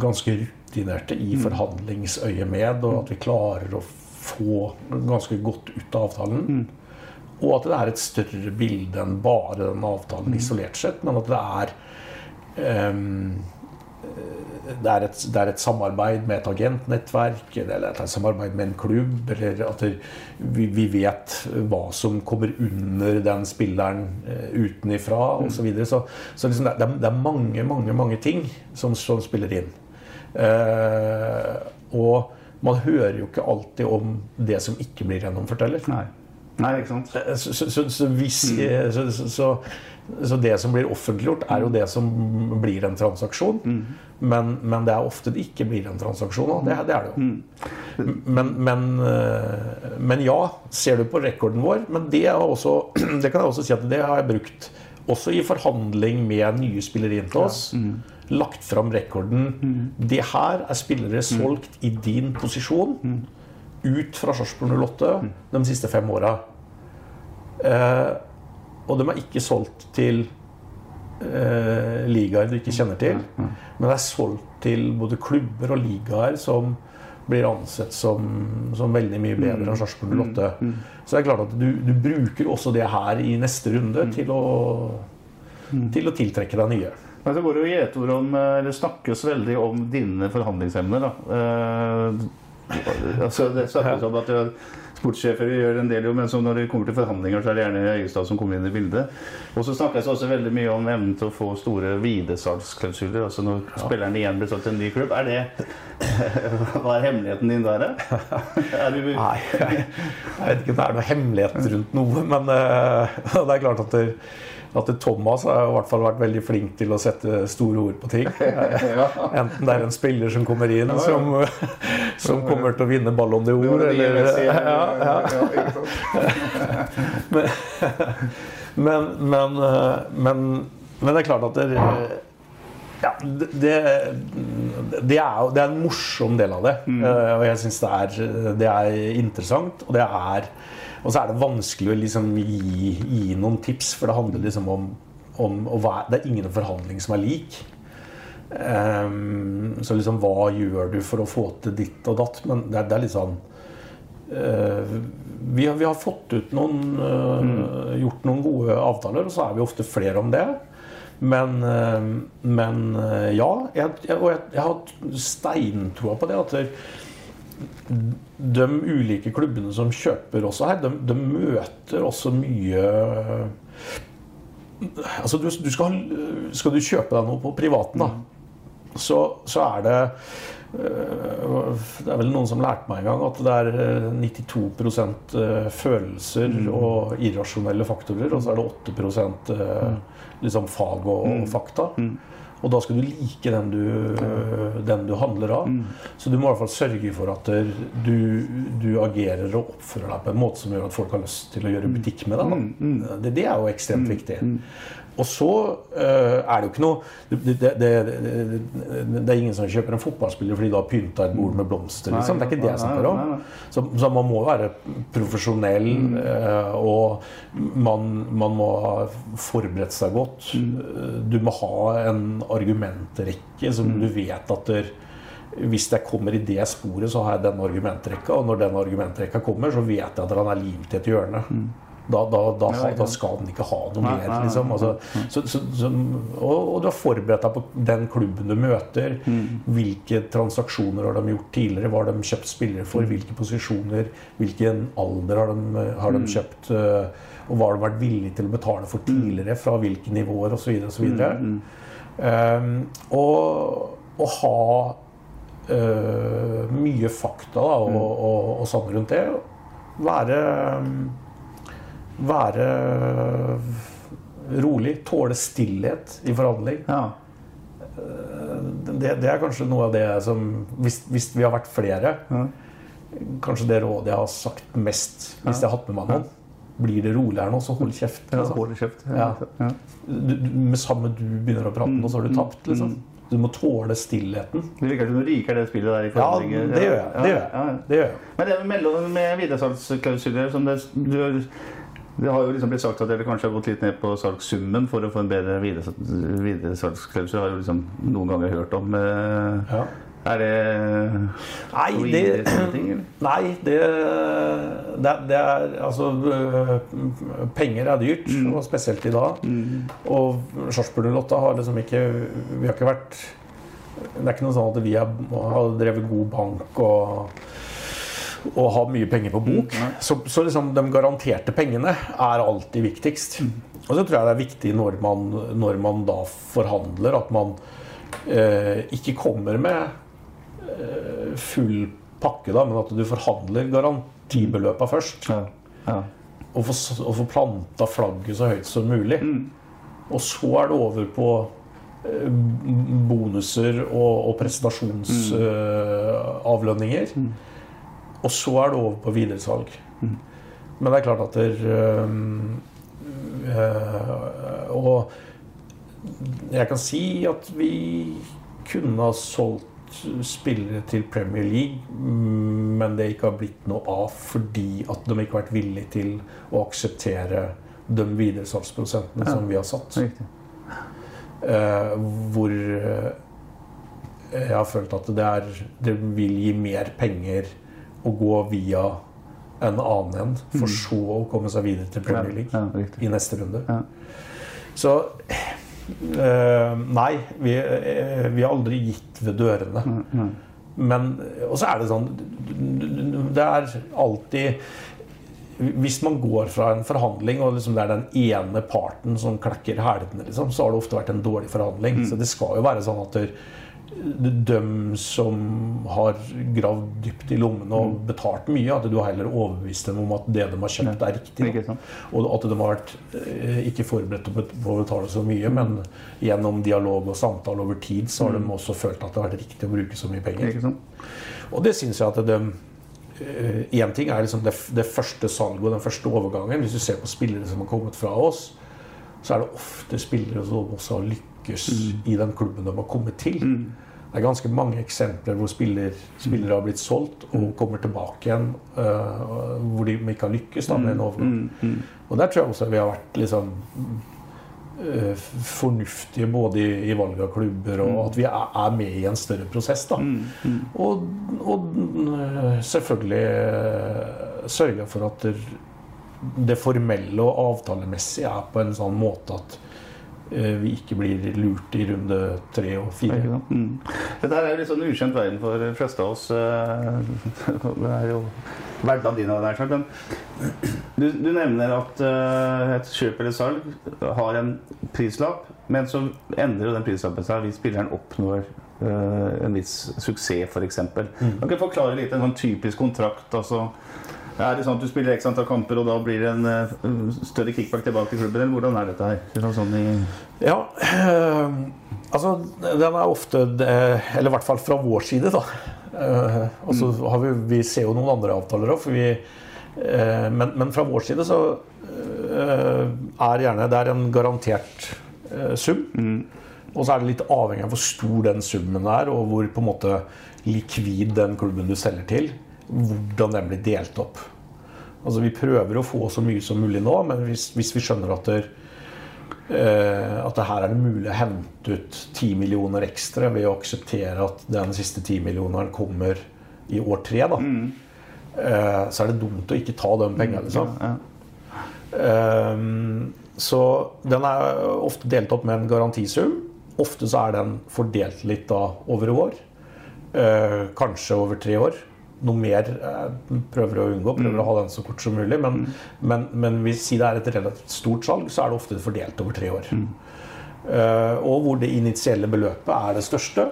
Ganske rutinerte i forhandlingsøyemed, og at vi klarer å få ganske godt ut av avtalen. Og at det er et større bilde enn bare den avtalen isolert sett, men at det er ehm, det er, et, det er et samarbeid med et agentnettverk eller er et samarbeid med en klubb. Eller at vi, vi vet hva som kommer under den spilleren eh, utenifra osv. Så, videre. så Så liksom det, er, det er mange, mange mange ting som, som spiller inn. Eh, og man hører jo ikke alltid om det som ikke blir gjennomført heller. Nei. Nei, ikke sant? Så, så, så, så, hvis, eh, så, det som blir offentliggjort, er jo det som blir en transaksjon. Men, men det er ofte det ikke blir en transaksjon. Det, det er det jo. Men, men, eh, men ja, ser du på rekorden vår Men det, også, det kan jeg også si at det har jeg brukt også i forhandling med nye spillere inn til oss. Lagt fram rekorden. Det her er spillere solgt i din posisjon ut fra Sarpsborg 08 de siste fem åra. Eh, og de er ikke solgt til eh, ligaer du ikke kjenner til. Men det er solgt til både klubber og ligaer som blir ansett som, som veldig mye bedre enn Sarpsborg 08. Så det er klart at du, du bruker også det her i neste runde til å, til å tiltrekke deg nye. Men så går det jo gjetord om, eh, eller snakkes veldig om dine forhandlingsevner. da. Eh, altså det snakkes om at eh, sportssjefer gjør en del jo, men når det kommer til forhandlinger, så er det gjerne Øyestad som kommer inn i bildet. Og så snakkes det også veldig mye om evnen til å få store videresalgsklausuler. Altså når spilleren igjen blir solgt til en ny klubb. Er det Hva er hemmeligheten din der, da? Du Nei, jeg vet ikke om det er noe hemmelighet rundt noe, men uh, det er klart at, det, at Thomas har i hvert fall vært veldig flink til å sette store ord på ting. Enten det er en spiller som kommer inn som, som kommer til å vinne Ballon d'Or, eller ja, ja. Men, men, men, men, men det er klart at det ja, det, det, det, er det er en morsom del av det. Eh, og jeg syns det, det er interessant. Og det er Og så er det vanskelig å liksom gi, gi noen tips, for det handler liksom om, om være Det er ingen forhandling som er lik. Um, så liksom hva gjør du for å få til ditt og datt? Men det det er litt sånn uh, vi, har, vi har fått ut noen eh, Gjort noen gode avtaler, og så er vi ofte flere om det. Men, uh, men ja. Jeg, jeg, og jeg, jeg har steintroa på det. At det, de ulike klubbene som kjøper også her, de, de møter også mye Altså, du, du skal, skal du kjøpe deg noe på privaten, da, så, så er det øh, Det er vel noen som lærte meg en gang at det er øh, 92% øh, følelser og irrasjonelle faktorer, og så er det 8% øh, liksom fag og fakta. Og da skal du like den du, den du handler av. Så du må i hvert fall sørge for at du, du agerer og oppfører deg på en måte som gjør at folk har lyst til å gjøre butikk med deg. Da. Det, det er jo ekstremt viktig. Og så øh, er det jo ikke noe det, det, det, det, er ingen som kjøper en fotballspiller fordi du har pynta et bord med blomster. Liksom. Det er ikke det jeg snakker om. Så, så man må være profesjonell, øh, og man, man må ha forberedt seg godt. Du må ha en argumentrekke som du vet at der, hvis jeg kommer i det sporet, så har jeg den argumentrekka. Og når den argumentrekka kommer, så vet jeg at han er limt i et hjørne. Da, da, da, da, skal den ikke ha noe mer. Liksom. Altså, så, så, så, og, og du har forberedt deg på den klubben du møter. Hvilke transaksjoner har de gjort tidligere? Hva har de kjøpt spillere for? Hvilke posisjoner? Hvilken alder har de, har de kjøpt? øh, Og hva har de vært villige til å betale for tidligere? Fra hvilke nivåer osv. osv. Um, og å ha uh, mye fakta da, og, og, og sånn rundt det. Være være rolig. Tåle stillhet i forhandling. Ja. Det, det, det er kanskje noe av det som Hvis, hvis vi har vært flere Kanskje det rådet jeg har sagt mest hvis jeg har hatt med meg noen. Blir det rolig her nå, så hold kjeft. Ja, liksom. hold kjeft. Ja. Ja. Du, du, med samme du begynner å prate, nå, så har du tapt. liksom. Du må tåle stillheten. Det virker som du liker det spillet der i Ja, forhandlinger. det gjør jeg. Det gjør jeg. Ja, ja. Det gjør jeg. Men det med, mellom- med videresalgsklausuler som det, du, det har jo liksom blitt sagt at dere kanskje har gått litt ned på salgssummen for å få en bedre videre- Det har jo liksom noen ganger hørt om. Eh, Ja. Er det Nei, det, ting, nei det, det, det er Altså øh, Penger er dyrt, Mm. og spesielt i dag. Og Sarpsborg 08 har liksom ikke Vi har ikke vært Det er ikke noe sånn at vi har, har drevet god bank og og ha mye penger på bok. Så, så liksom de garanterte pengene er alltid viktigst. Og så tror jeg det er viktig når man, når man da forhandler, at man eh, ikke kommer med eh, full pakke, da, men at du forhandler garantibeløpa først. Ja. Ja. Og får, og får planta flagget så høyt som mulig. Og så er det over på eh, bonuser og, og prestasjonsavlønninger. Og så er det over på videresalg. Men det er klart at det øhm, øh, Og jeg kan si at vi kunne ha solgt spillere til Premier League, men det ikke har blitt noe av fordi at de ikke har vært villige til å akseptere de videresalgsprosentene som vi har satt. Eh, hvor eh, jeg har følt at det, er, det vil gi mer penger å gå via en annen en, for så å komme seg videre til Premier League Mm. Ja, i neste runde. Ja. Så øh, Nei, vi, øh, vi har aldri gitt ved dørene. Mm, Men Og så er det sånn Det er alltid hvis man går fra en forhandling, og liksom det er den ene parten som klekker hælene, liksom, så har det ofte vært en dårlig forhandling. Mm. Så det skal jo være sånn at det, de som har gravd dypt i lommene og Mm. betalt mye, at du heller overbevist dem om at det de har kjøpt, er riktig. Og at de har vært eh, ikke forberedt på å betale så mye, men gjennom dialog og samtale over tid, så har de også følt at det har vært riktig å bruke så mye penger. Mm. Og det syns jeg at de Én ting er liksom det, det første salget og den første overgangen. Hvis du ser på spillere som har kommet fra oss, så er det ofte spillere som også har lykkes i den klubben de har kommet til. Det er ganske mange eksempler hvor spiller, spillere har blitt solgt og kommer tilbake igjen Uh, hvor de ikke har lykkes da, med en overgang. Og der tror jeg også vi har vært liksom uh, fornuftige både i, i valg av klubber og at vi er, er med i en større prosess. da. Og, og øh, selvfølgelig sørge for at det, formelle og avtalemessige er på en sånn måte at vi ikke blir lurt i runde tre og fire. Mm. Dette er jo litt sånn ukjent verden for de fleste av oss. eh, Det er jo hverdagen din. Der, Men du, du nevner at eh, et kjøp eller salg har en prislapp, men så endrer jo den prislappen seg hvis spilleren oppnår eh, en viss suksess, f.eks. Mm. Kan du forklare litt en sånn typisk kontrakt? altså er det sånn at du spiller x antall kamper, og da blir det en eh, større kickback tilbake til klubben? Eller hvordan er dette her? Er sånn i Ja, øh, altså den er ofte det- Eller i hvert fall fra vår side, da. Uh, og så har vi, vi ser jo noen andre avtaler òg, uh, men, men fra vår side så uh, er gjerne det er en garantert sum. Og så er det litt avhengig av hvor stor den summen er, og hvor på en måte likvid den klubben du selger til, hvordan den blir delt opp. Altså Vi prøver å få så mye som mulig nå, men hvis, hvis vi skjønner at det, eh, at det her er det mulig å hente ut 10 millioner ekstra ved å akseptere at den siste 10 millioneren kommer i år tre, da, eh, så er det dumt å ikke ta de pengene. Liksom. Ehm, så den er ofte delt opp med en garantisum. Ofte så er den fordelt litt da over år. Eh, kanskje over tre år. Noe mer eh, prøver å unngå. Prøver å ha den så kort som mulig. Men, men, men hvis det er et relativt stort salg, så er det ofte fordelt over tre år. Eh, og hvor det initielle beløpet er det største.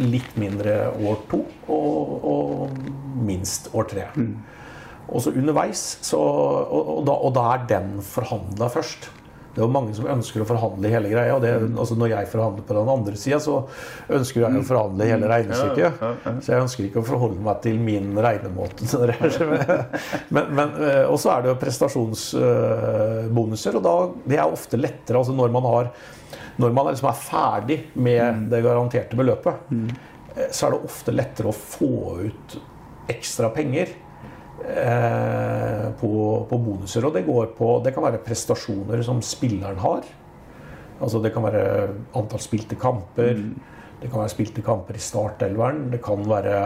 Litt mindre år to, og, og minst år tre. Og så underveis, så, og, og, da, og da er den forhandla først. Det er jo mange som ønsker å forhandle hele greia. og det, altså Når jeg forhandler på den andre sida, så ønsker jeg å forhandle hele regnestykket. Så jeg ønsker ikke å forholde meg til min regnemåte. Men, men, eh, og så er det jo prestasjonsbonuser, og da, det er ofte lettere altså når man, har, når man liksom er ferdig med det garanterte beløpet, eh, så er det ofte lettere å få ut ekstra penger på, på bonuser. Og det går på Det kan være prestasjoner som spilleren har. Altså det kan være antall spilte kamper. Det kan være spilte kamper i startelveren. Det kan være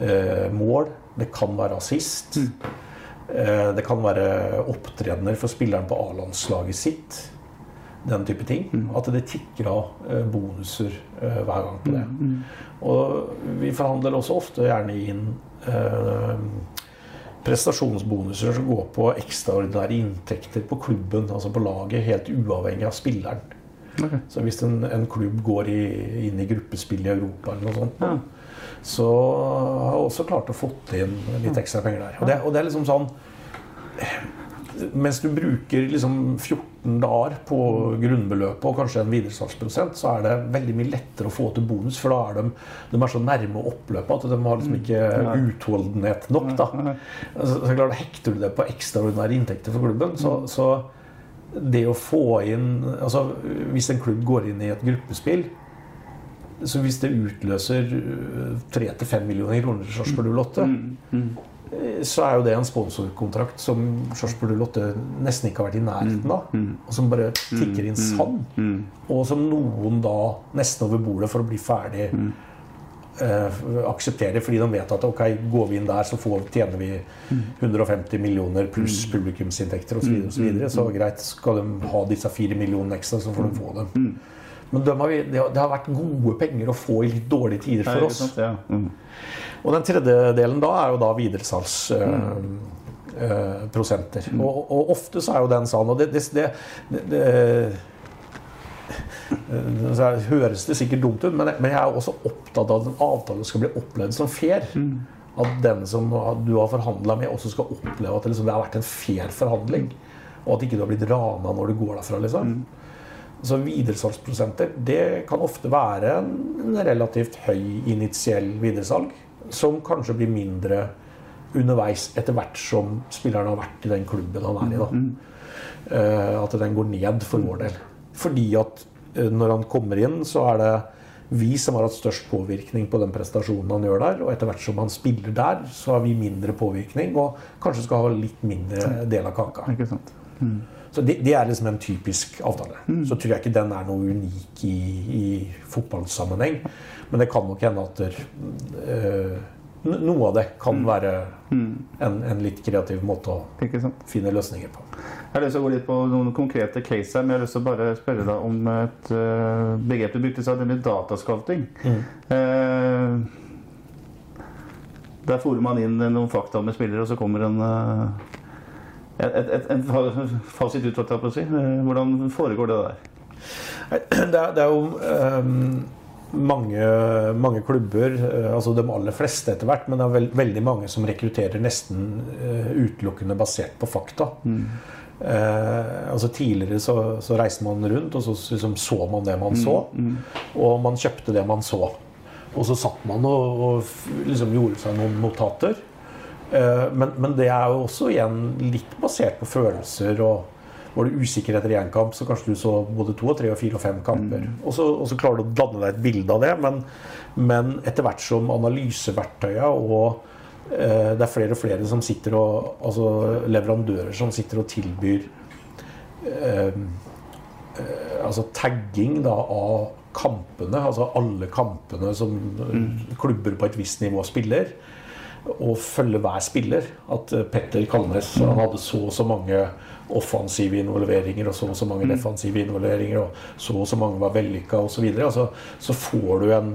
eh, mål. Det kan være assist. Eh, det kan være opptredener for spilleren på A-landslaget sitt. Den type ting. At det tikker av eh, bonuser eh, hver gang på det. Og vi forhandler også ofte gjerne inn eh, prestasjonsbonuser som går på ekstraordinære inntekter på klubben, altså på laget, helt uavhengig av spilleren. Så hvis en, en klubb går i, inn i gruppespill i Europa eller noe sånt, så har jeg også klart å få inn litt ekstra penger der. Og det, og det er liksom sånn mens du bruker liksom 14 dager på grunnbeløpet og kanskje en videresalgsprosent, så er det veldig mye lettere å få til bonus, for da er de, de er så nærme oppløpet at de har liksom ikke utholdenhet nok. da. Så, så klart, Hekter du det på ekstraordinære inntekter for klubben, så, så det å få inn altså Hvis en klubb går inn i et gruppespill så hvis det utløser 3-5 millioner kroner til Sarpsborg 08, så er jo det en sponsorkontrakt som Sarpsborg Lotte nesten ikke har vært i nærheten av. Og som bare tikker inn sand. Og som noen da nesten over bordet for å bli ferdig eh, aksepterer, fordi de vet at ok, går vi inn der, så får, tjener vi 150 millioner pluss publikumsinntekter osv. Så, videre, så greit, skal de ha disse fire millionene ekstra, så får de få dem. Men har det, har, vært gode penger å få i litt dårlige tider for oss. Og den tredje delen da er jo da videresalgsprosenter. Mm. og, og ofte så er jo den sånn, og det, det, det, det, det så høres det sikkert dumt ut, men, men jeg er også opptatt av at en avtale skal bli opplevd som fair. At den som du har forhandla med, også skal oppleve at det, liksom, det har vært en fair forhandling. Og at ikke du har blitt rana når du går derfra. liksom. Så videresalgsprosenter det kan ofte være en relativt høy initiell videresalg, som kanskje blir mindre underveis etter hvert som spilleren har vært i den klubben han er i. da. Uh, At den går ned for vår del. Fordi at uh, når han kommer inn, så er det vi som har hatt størst påvirkning på den prestasjonen han gjør der. Og etter hvert som han spiller der, så har vi mindre påvirkning og kanskje skal ha litt mindre del av kaka. Ikke sant? Så det, det er liksom en typisk avtale. Så tror jeg ikke den er noe unik i, i fotballsammenheng. Men det kan nok hende at der, øh, noe av det kan være en, en litt kreativ måte å finne løsninger på. Jeg har lyst til å gå litt på noen konkrete case her, men jeg har lyst til å bare spørre deg om et eh, begrep du brukte, nemlig datascouting. Eh, der fôrer man inn noen fakta med spillere, og så kommer en, eh, et, et, et, en fasit ut, holdt jeg på å si. Hvordan foregår det der? Det er, det er jo um, mange, mange klubber, eh, altså de aller fleste etter hvert, men det er veld, veldig mange som rekrutterer nesten eh, utelukkende basert på fakta. Eh, altså Tidligere så, så reiste man rundt, og så liksom, så man det man så. Og man kjøpte det man så. Og så satt man og, og liksom gjorde seg noen notater. Eh, men, men det er jo også igjen litt basert på følelser. og var du usikker etter én kamp, så kanskje du så både to, og tre, og fire og fem kamper. Og, så, og så klarer du å danne deg et bilde av det, men, men etter hvert som analyseverktøya og eh, det er flere og flere som sitter og Altså leverandører som sitter og tilbyr eh, eh, altså tagging da, av kampene, altså alle kampene som mm. klubber på et visst nivå spiller, og følge hver spiller. At eh, Petter Kalnes han hadde så og så mange offensive involveringer og så og så mange defensive involveringer, og så og så mange var vellykka osv. Altså, så får du en,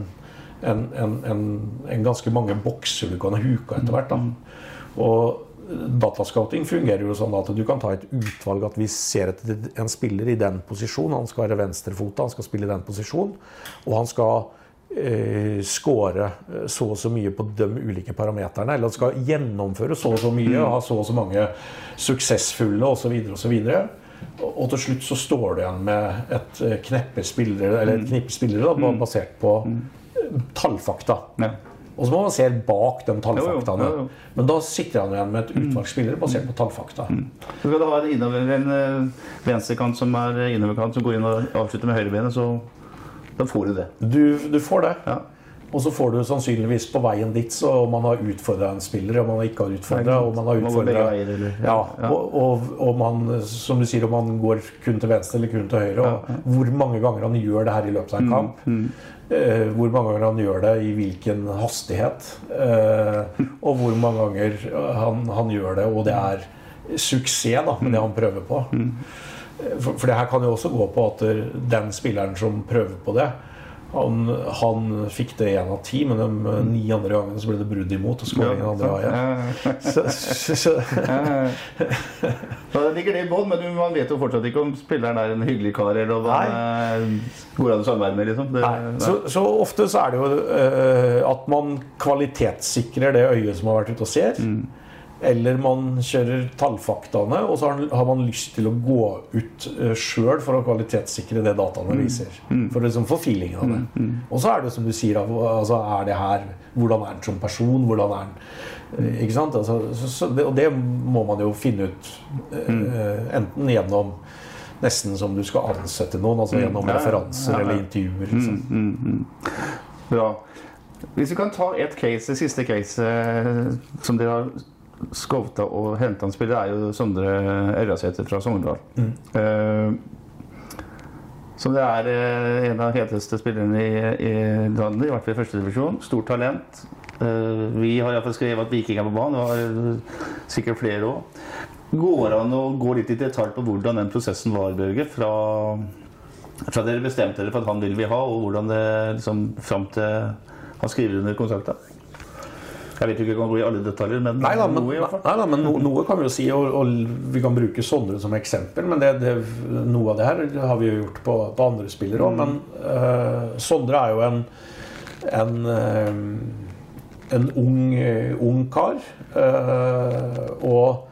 en, en, en, en ganske mange bokser du kan huke etter hvert. Da. Og Datascouting fungerer jo sånn at du kan ta et utvalg at vi ser etter en spiller i den posisjonen. Han skal være venstrefota, han skal spille i den posisjonen. Og han skal eh, score eh, så og så mye på de ulike parameterne. Eller skal gjennomføre så og så mye og ha så og så mange suksessfulle osv. osv. Og og til slutt så står du igjen med et eh, kneppe spillere, eller et knippe spillere da, basert på eh, tallfakta. Og så må man se bak de tallfaktaene. Jo, jo, jo, jo. Men da sitter han igjen med et utvalg spillere basert på tallfakta. Så skal du ha en, innover, en eh, venstrekant som er innoverkant, som går inn og avslutter med høyrebenet, så da får du det. Du, du får det. Ja. Og så får du sannsynligvis på veien dit så om man har utfordra en spiller, om man ikke har utfordra, og man har utfordra ja. Og, og, og man, som du sier, om man går kun til venstre eller kun til høyre, og hvor mange ganger han gjør det her i løpet av en kamp. Eh, hvor mange ganger han gjør det, i hvilken hastighet. Eh, og hvor mange ganger han, han gjør det, og det er suksess da, med det han prøver på. Eh, For, for det her kan jo også gå på at den spilleren som prøver på det, han, han fikk det én av ti, men de ni andre gangene så ble det brudd imot og skåringen andre veien. Så, så, så, Da ligger det i bånn, men man vet jo fortsatt ikke om spilleren er en hyggelig kar, eller om han eh, går an å samarbeide med, liksom. Det, Nei. Så, så ofte så er det jo uh, at man kvalitetssikrer det øyet som har vært ute og ser. Eller man kjører tallfaktaene, og så har, man lyst til å gå ut uh, sjøl for å kvalitetssikre det dataene viser. For å liksom få feelingen av det. Og så er det som du sier, altså, er det her Hvordan er han som person? Hvordan er han eh, Ikke sant? Altså, så, og det må man jo finne ut eh, enten gjennom Nesten som du skal ansette noen, altså gjennom referanser eller intervjuer. Liksom. Bra. Hvis vi kan ta et case, det siste case eh, som dere har scouta og henta en spiller, er jo Sondre Ørjasæter fra Sogndal. Eh, som det er eh, en av heteste spillerne i, i landet, i hvert fall i førstedivisjon. Stort talent. Eh, vi har iallfall skrevet at Viking er på banen. og har sikkert flere òg. Går det an å gå litt i detalj på hvordan den prosessen var, Børge? Fra, fra dere bestemte dere for at han vil vi ha, og hvordan det liksom fram til han skriver under kontrakten? Jeg vet jo ikke om jeg kan gå i alle detaljer, men Nei da, men, noe i hvert fall. nei, da, men no, noe kan vi jo si, og, og vi kan bruke Sondre som eksempel. Men det, det, noe av det her har vi jo gjort på, på andre spillere òg. Men uh, Sondre er jo en, en, uh, en ung, ung kar. eh, og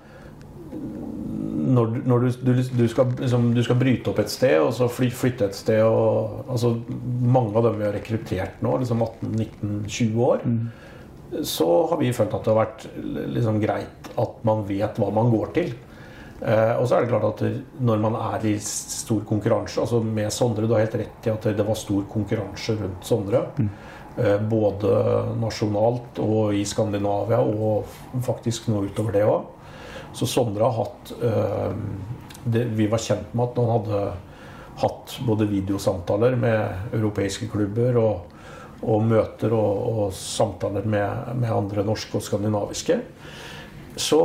når, når du, du, du, skal, liksom, du skal bryte opp et sted, og så fly, flytte et sted og, altså, Mange av dem vi har rekruttert nå, liksom 18-19-20 år så har vi følt at det har vært liksom greit at man vet hva man går til. Eh, og så er det klart at når man er i stor konkurranse altså Med Sondre, du har helt rett i at det var stor konkurranse rundt Sondre. Eh, både nasjonalt og i Skandinavia, og faktisk nå utover det òg. Så Sondre har hatt eh, det, Vi var kjent med at han hadde hatt både videosamtaler med europeiske klubber og, og møter og, og samtaler med, med andre norske og skandinaviske. Så,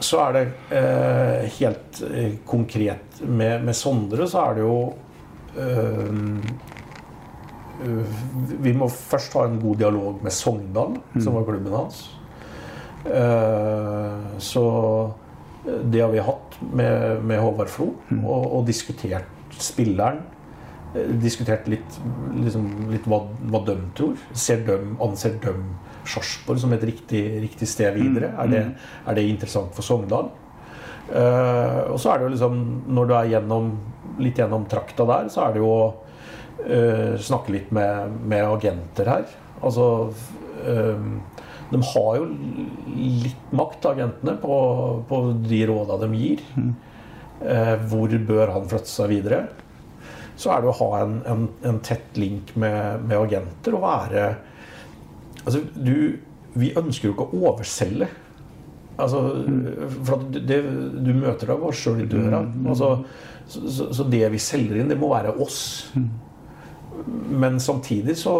så er det eh, helt eh, konkret med, med Sondre, så er det jo eh, eh, Vi må først ha en god dialog med Sogndal, som var klubben hans. Eh, så det har vi hatt med, med Håvard Flo, og, og diskutert spilleren. Eh, Diskutert litt, liksom, litt hva, hva de tror. Ser de, anser de Sarpsborg som et riktig, riktig sted videre? Er, det, er det interessant for Sogndal? Uh, og så er det jo liksom Når du er gjennom, litt gjennom trakta der, så er det jo å uh, snakke litt med, med agenter her. Altså uh, De har jo litt makt, agentene, på, på de råda de gir. Eh, hvor bør han flytte seg videre? Så er det å ha en, en, en tett link med, med agenter og være Altså, du Vi ønsker jo ikke å overselge. Altså, for at det, du møter deg bare sjøl i døra. Altså, så, så, så det vi selger inn, det må være oss. Men samtidig så,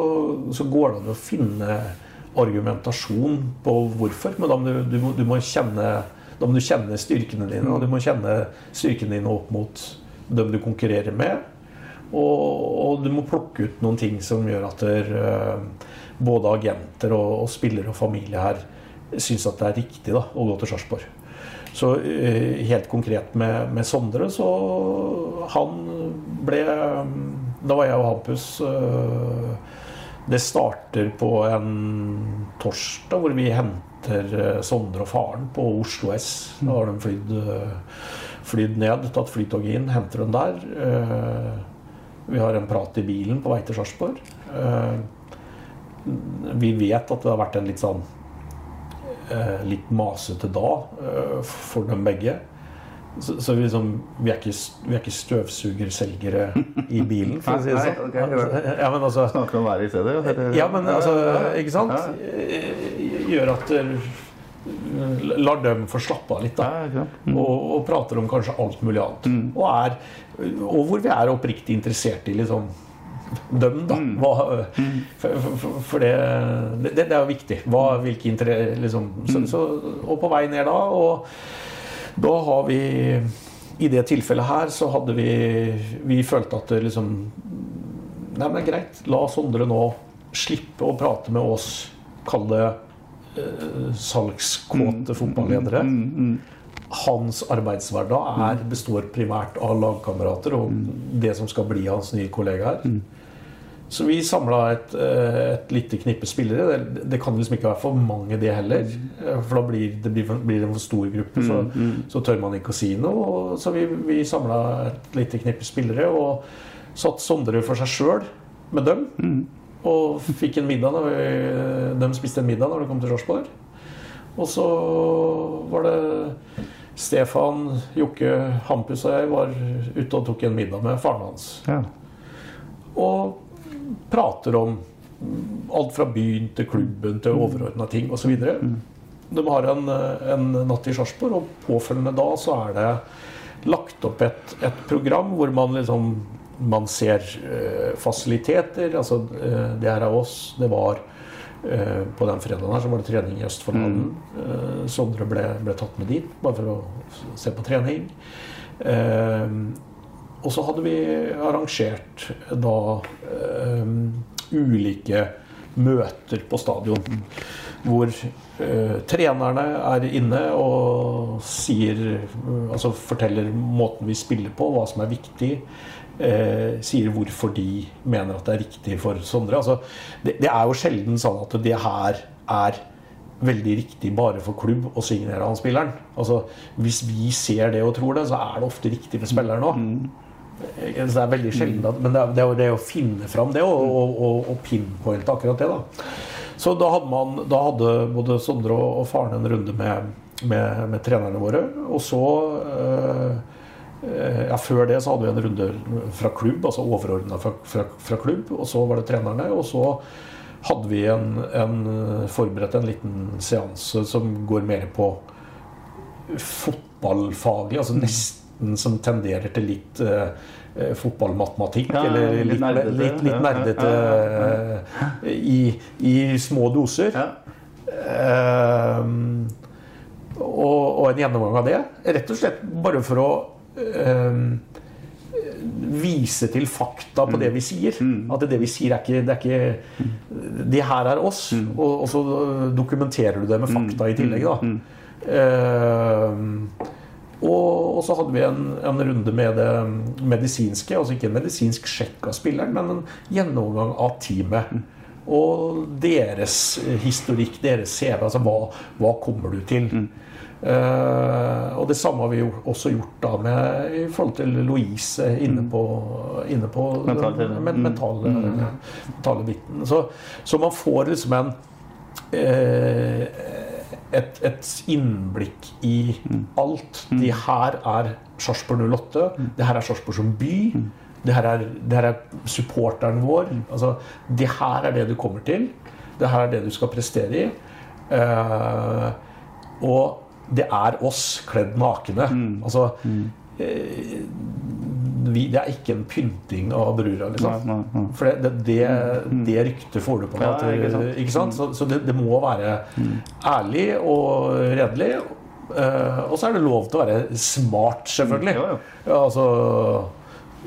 så går det an å finne argumentasjon på hvorfor. Men da må du, du, må, du må kjenne da må du kjenne styrkene dine, og du må kjenne styrkene dine opp mot dem du konkurrerer med. Og, og du må plukke ut noen ting som gjør at der, eh, både agenter og, og spillere og familie her syns at det er riktig da, å gå til Sarpsborg. Så eh, helt konkret med, med Sondre, så han ble Da var jeg og Hampus eh, Det starter på en torsdag hvor vi henter Sondre og faren på Oslo S. Da har de flydd, flydd ned, tatt flytoget inn, henter dem der. Vi har en prat i bilen på vei til Sarpsborg. Eh, vi vet at det har vært en litt sånn eh, litt masete da eh, for dem begge. Så, så vi, liksom, vi, er ikke, vi er ikke støvsugerselgere i bilen, for å si det sånn. ja. Men altså, Snakker om været i stedet? eller? ja, men altså, ikke sant? Gjør at Lar dem få slappe av litt, da. Mm. Og, og prater om kanskje alt mulig annet. Og, er, og hvor vi er oppriktig interessert i liksom dem, da. Mm. Hva, for, for, for det, det, det er jo viktig. Hva, hvilke interesser liksom, så, Mm. så, Og på vei ned da, og da har vi I det tilfellet her så hadde vi Vi følte at det liksom Nei, men greit. La Sondre nå slippe å prate med oss, kall det eh, salgskåte fotballedere. Hans arbeidshverdag er, består primært av lagkamerater og det som skal bli hans nye kollegaer. Så vi samla et, eh, et lite knippe spillere. Det, det kan liksom ikke være for mange, det heller. Eh, For da blir det, blir, blir det en for stor gruppe, så, så tør man ikke å si noe. Så vi, vi samla et lite knippe spillere og satt Sondre for seg sjøl med dem. Og fikk en middag når vi, de spiste en middag når de kom til Sarpsborg. Og så var det Stefan, Jokke, Hampus og jeg var ute og tok en middag med faren hans. Ja. Og prater om alt fra byen til klubben til overordna ting osv. De har en, en natt i Sarpsborg, og påfølgende da så er det lagt opp et, et program hvor man liksom man ser eh, fasiliteter. altså eh, Det her er oss. Det var På den fredagen her så var det trening i Østfoldhallen. Eh, Sondre ble, ble tatt med dit bare for å se på trening. Eh, og så hadde vi arrangert da eh, ulike møter på stadion. Hvor eh, trenerne er inne og sier Altså forteller måten vi spiller på, hva som er viktig. Eh, sier hvorfor de mener at det er riktig for Sondre. Altså, det, det er jo sjelden sånn at det her er veldig riktig bare for klubb å signere han spilleren. Altså, hvis vi ser det og tror det, så er det ofte riktig for spilleren òg. Så det er veldig sjelden at, Men det er, det er jo det å finne fram det og, og, og, og pinpointe akkurat det. da. Så da hadde, man, da hadde både Sondre og, faren en runde med, med, med trenerne våre. Og så eh, ja, Før det så hadde vi en runde fra klubb, altså overordna fra, fra, fra klubb. Og så var det trenerne. Og så hadde vi en, en forberedt en liten seanse som går mer på fotballfaglig, altså nesten som tenderer til litt eh, eh, fotballmatematikk. Ja, eller litt nerdete. litt, litt Ja, ja, nerdete eh, i, i små doser. Ja. Eh, og, og en gjennomgang av det. Rett og slett bare for å eh, vise til fakta på det vi sier. At det vi sier, er ikke Det, er ikke, det her er oss. Og, og så dokumenterer du det med fakta i tillegg. da. Uh, og, og så hadde vi en, en runde med det medisinske. Altså ikke en medisinsk sjekk av spilleren, men en gjennomgang av teamet. Og deres historikk, deres CV. Altså hva, hva kommer du til? Eh, og det samme har vi jo også gjort da med i forhold til Louise inne på, inne på Mental den men, mentale, mentale biten. Så, så man får liksom en uh, et, et innblikk i alt. De her er Sarpsborg 08. Det her er Sarpsborg som by. Det her, er, det her er supporteren vår. Altså, det her er det du kommer til. Det her er det du skal prestere i. Uh, og det er oss kledd nakne. Altså eh, vi, Det er ikke en pynting av brura, liksom. Nei, nei, nei. For det, det, det, det ryktet får du på deg. Ja, ikke sant. ikke sant? Så, så det, det må være ærlig og redelig. Uh, og så er det lov til å være smart, selvfølgelig. Jo. Ja, altså,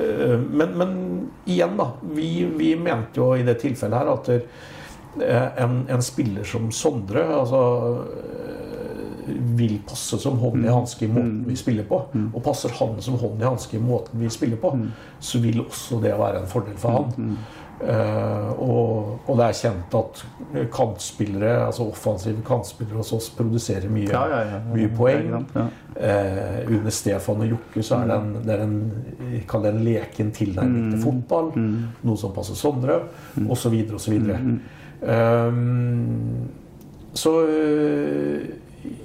uh, men, men igjen, da. Vi, vi mente jo i det tilfellet her at uh, en, en spiller som Sondre altså, vil passe som hånd i hanske i måten vi spiller på. Og passer han som hånd i hanske i måten vi spiller på, så vil også det være en fordel for han. Uh, og, og det er kjent at kantspillere, altså offensive kantspillere hos oss produserer mye, Ja, ja, ja, mye poeng. Eh, under Stefan og Jokke så er det en, det er en, det en leken tilnærming til fotball. Noe som passer Sondre, osv. osv. Um, så øh,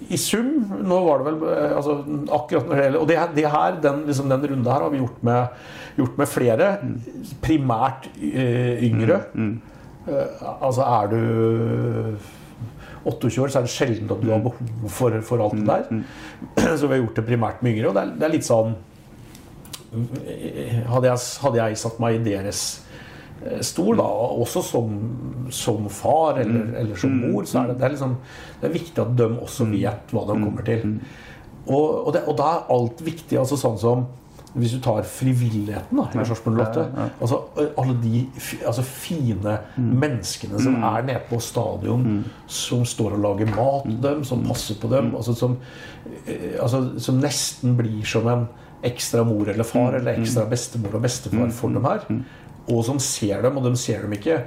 i sum Nå var det vel øh, altså, akkurat når det gjelder Og det, det her, den, liksom, den runden her har vi gjort med, gjort med flere. Primært øh, yngre. Eh, altså er du 28 år, så er det sjelden at du har behov for, for alt det der. Så vi har gjort det primært med yngre. Og det er, det er litt sånn hadde jeg, hadde jeg satt meg i deres eh, stol, da, også som, som far eller, eller som mor, så er det, det, er liksom, det er viktig at de også vet hva de kommer til. Og, og, det, og da er alt viktig. altså sånn som hvis du tar frivilligheten da, i Sarpsborg 08 altså Alle de altså, fine menneskene som er nede på stadion, som står og lager mat til dem, som passer på dem, altså, som, altså, som nesten blir som en ekstra mor eller far eller ekstra bestemor og bestefar for dem her. Og som ser dem, og de ser dem ikke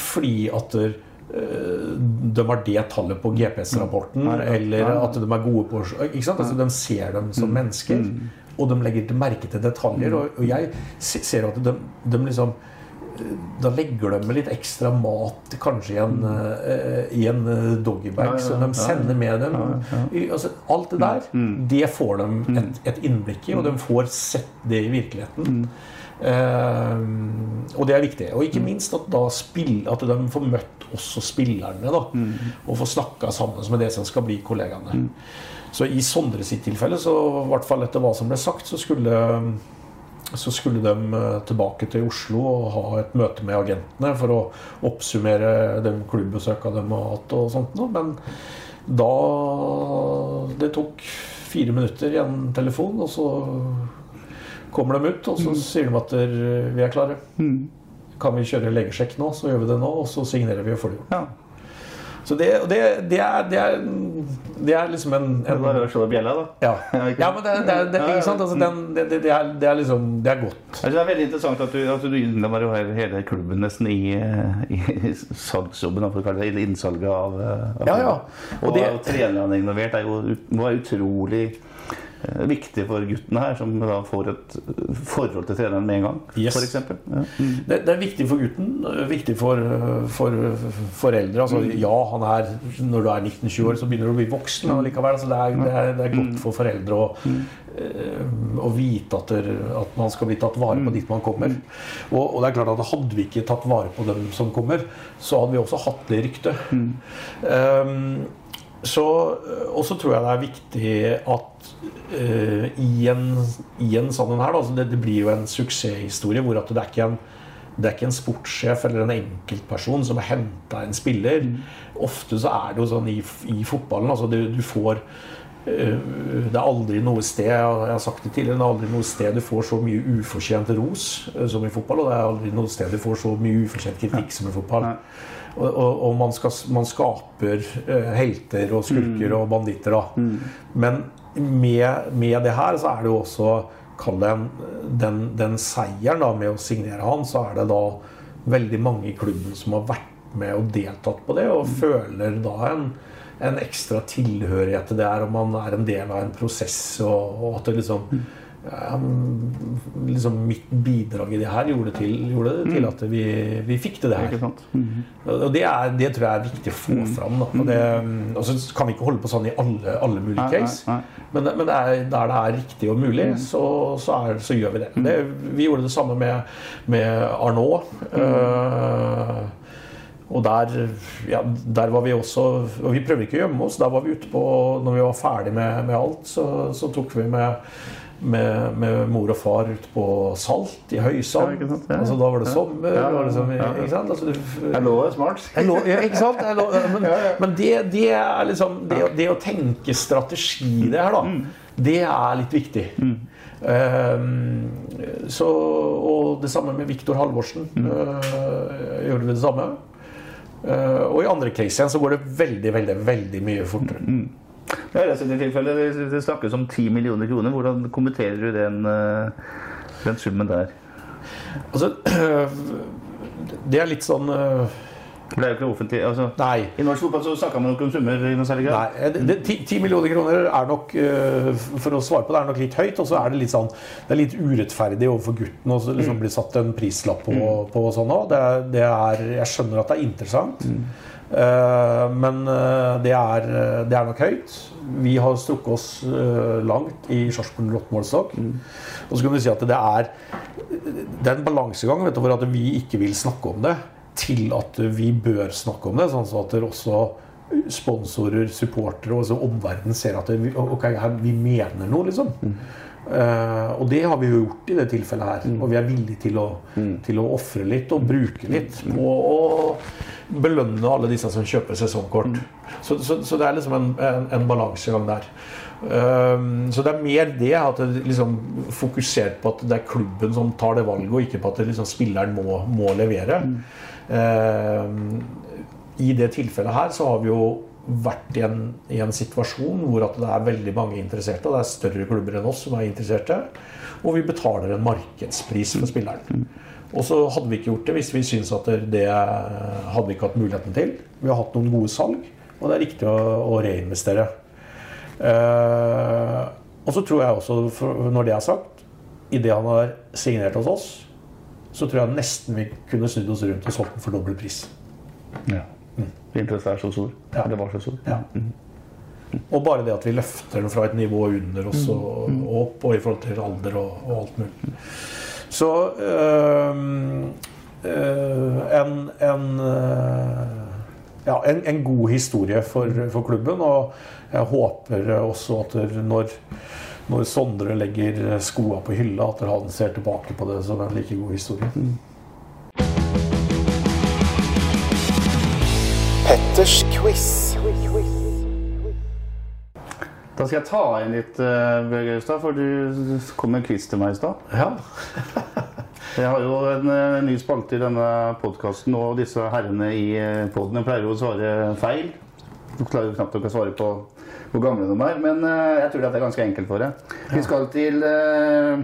fordi at der, eh, de har det tallet på GPS-rapporten, eller at de er gode på ikke sant? Altså, De ser dem som mennesker, og de legger til merke til detaljer. Og, jeg ser at de, de liksom eh, da legger de med litt ekstra mat kanskje i en, eh, i en doggybag som de sender med dem. Altså, alt det der, det får de et, et innblikk i, og de får sett det i virkeligheten. Eh, og det er viktig. Og ikke minst at, da spill, at de får møtt også spillerne. Da, Og får snakka sammen med det som skal bli kollegaene. Så i Sondre sitt tilfelle, så i hvert fall etter hva som ble sagt, så skulle så skulle de eh, tilbake til Oslo og ha et møte med agentene for å oppsummere de klubbbesøka de har hatt og sånt noe. Men da Det tok fire minutter i en telefon, og så kommer de ut, og så sier de at der, vi er klare. Kan vi kjøre legesjekk nå, så gjør vi det nå, og så signerer vi og får det gjort. Ja. Så det, det, det, er, det, er, det er liksom en, Det er bare å slå bjella, da. ja. Ja, men det, det, det, ikke sant? Altså, den, det, er, det er liksom Det er godt. Synes det er veldig interessant at du, at du innlemmer jo hele- klubben nesten i, i salgsjobben, I for å kalle det, eller innsalget av, eh, av Ja, ja. Og, Og det- og trenerne involvert er jo må være utrolig eh, viktig for gutten her, som da får et eh, forhold til treneren med en gang, Yes. for eksempel. Ja. Det, det er viktig for gutten, viktig for, for foreldre. Altså, ja, han er, når du er 19-20 år, så begynner du å bli voksen. Og likevel, altså, det, er, det, er, det er godt for foreldre å, eh, å vite at, der, at man skal bli tatt vare på dit man kommer. Og, og det er klart at Hadde vi ikke tatt vare på dem som kommer, så hadde vi også hatt det ryktet. Um, så, og så tror jeg det er viktig at uh, i, en, i en sånn en her da, så det, det blir jo en suksesshistorie hvor at det er ikke en det er ikke en sportssjef eller en enkeltperson som har henta en spiller. Ofte så er det jo sånn i, i fotballen altså det, Du får eh, Det er aldri noe sted jeg har sagt det tidligere, det er aldri noe sted du får så mye ufortjent ros eh, som i fotball. Og det er aldri noe sted du får så mye ufortjent kritikk som i fotball. Og, og, og man, skal, man skaper eh, helter og skurker og banditter, da. Men med, med det her så er det jo også Kall det den, den seieren da, med å signere han, så er det da veldig mange i klubben som har vært med og deltatt på det, og føler da en, en ekstra tilhørighet til det her, og man er en del av en prosess, og, og at det liksom liksom Mitt bidrag i det her gjorde, til, gjorde det til at vi, vi fikk til det her. Mm. Og det, er, det tror jeg er viktig å få fram. Da. Og, det, og så kan vi ikke holde på sånn i alle, alle mulige Nei, nei, case. nei. Men, men det er, der det er riktig og mulig, så, så, er, så gjør vi det. det. Vi gjorde det samme med, med Arnault. eh, og der, ja, der var vi også Og vi prøvde ikke å gjemme oss. Der var vi ute på Når vi var ferdig med, med alt, så, så tok vi med, med, med mor og far ut på Salt i Høysand. Ja? Ja, altså, da var det sommer. Ja, ja, var det liksom. Ikke sant? Altså, du, Jeg lå smart. jeg lå, ja, ikke sant? Lå, men men det, det er liksom det, det å tenke strategi det her, da, det er litt viktig. Ehm, så, og det samme med Viktor Halvorsen. eh, gjorde vi det samme. Uh, og i andre case igjen så går det veldig, veldig, veldig mye fortere. Ja, i dette tilfellet det- det snakkes om 10 millioner kroner. Hvordan kommenterer du den, eh, den summen der? Altså, det er litt sånn øh, det er jo ikke offentlig altså, Nei. I norsk fotball så snakka man ikke om summer i noe særlig grad. Nei, det- det- ti- 10 millioner kroner er nok For å svare på det er nok litt høyt. Og så er det litt sånn Det er litt urettferdig overfor gutten å så liksom bli satt en prislapp på, på sånn òg. Det, er- det er Jeg skjønner at det er interessant. Eh, men eh, det er, det er nok høyt. Vi har strukket oss eh, langt i Sarpsborg Mm. Og så kan du si at det er det er en balansegang du, for at vi ikke vil snakke om det, til at vi bør snakke om det. Sånn at det også sponsorer, supportere og omverdenen ser at det, ok, vi mener noe, liksom. Eh, og det har vi jo gjort i det tilfellet her. Og vi er villige til å, til å ofre litt og bruke litt Og, og belønne alle disse som kjøper sesongkort. Så, så, så det er liksom en, en, en balansegang der. Um, så det er mer det at det liksom fokusert på at det er klubben som tar det valget, og ikke på at liksom spilleren må, må levere. Um, I det tilfellet her så har vi jo vært i en, i en situasjon hvor at det er veldig mange interesserte, og det er større klubber enn oss som er interesserte. Og vi betaler en markedspris for spilleren. Og så hadde vi ikke gjort det hvis vi syntes at det hadde vi ikke hatt muligheten til. Vi har hatt noen gode salg, og det er riktig å, å reinvestere. Uh, og så tror jeg også, når det er sagt, idet han har signert hos oss, så tror jeg nesten vi kunne snudd oss rundt og solgt den for dobbel pris. Ja. Interessen er så stor. Ja. Det var så stor. Ja. Og bare det at vi løfter den fra et nivå under oss og og opp, og i forhold til alder og, og alt mulig. Så øh, øh, en, en, øh, ja, en, en god historie for, for klubben. Og jeg håper også at når, når Sondre legger skoa på hylla, at han ser tilbake på det som en like god historie. Petters quiz. Da skal jeg ta inn litt, uh, Bjørg Austad, for du kom med en quiz til meg i stad. Ja. Jeg har jo en en ny spalte i denne podkasten, og disse herrene i uh, poden pleier jo å svare feil. Du klarer jo knapt nok å svare på hvor gamle de er, men eh, jeg tror det er ganske enkelt for deg. Vi skal til eh,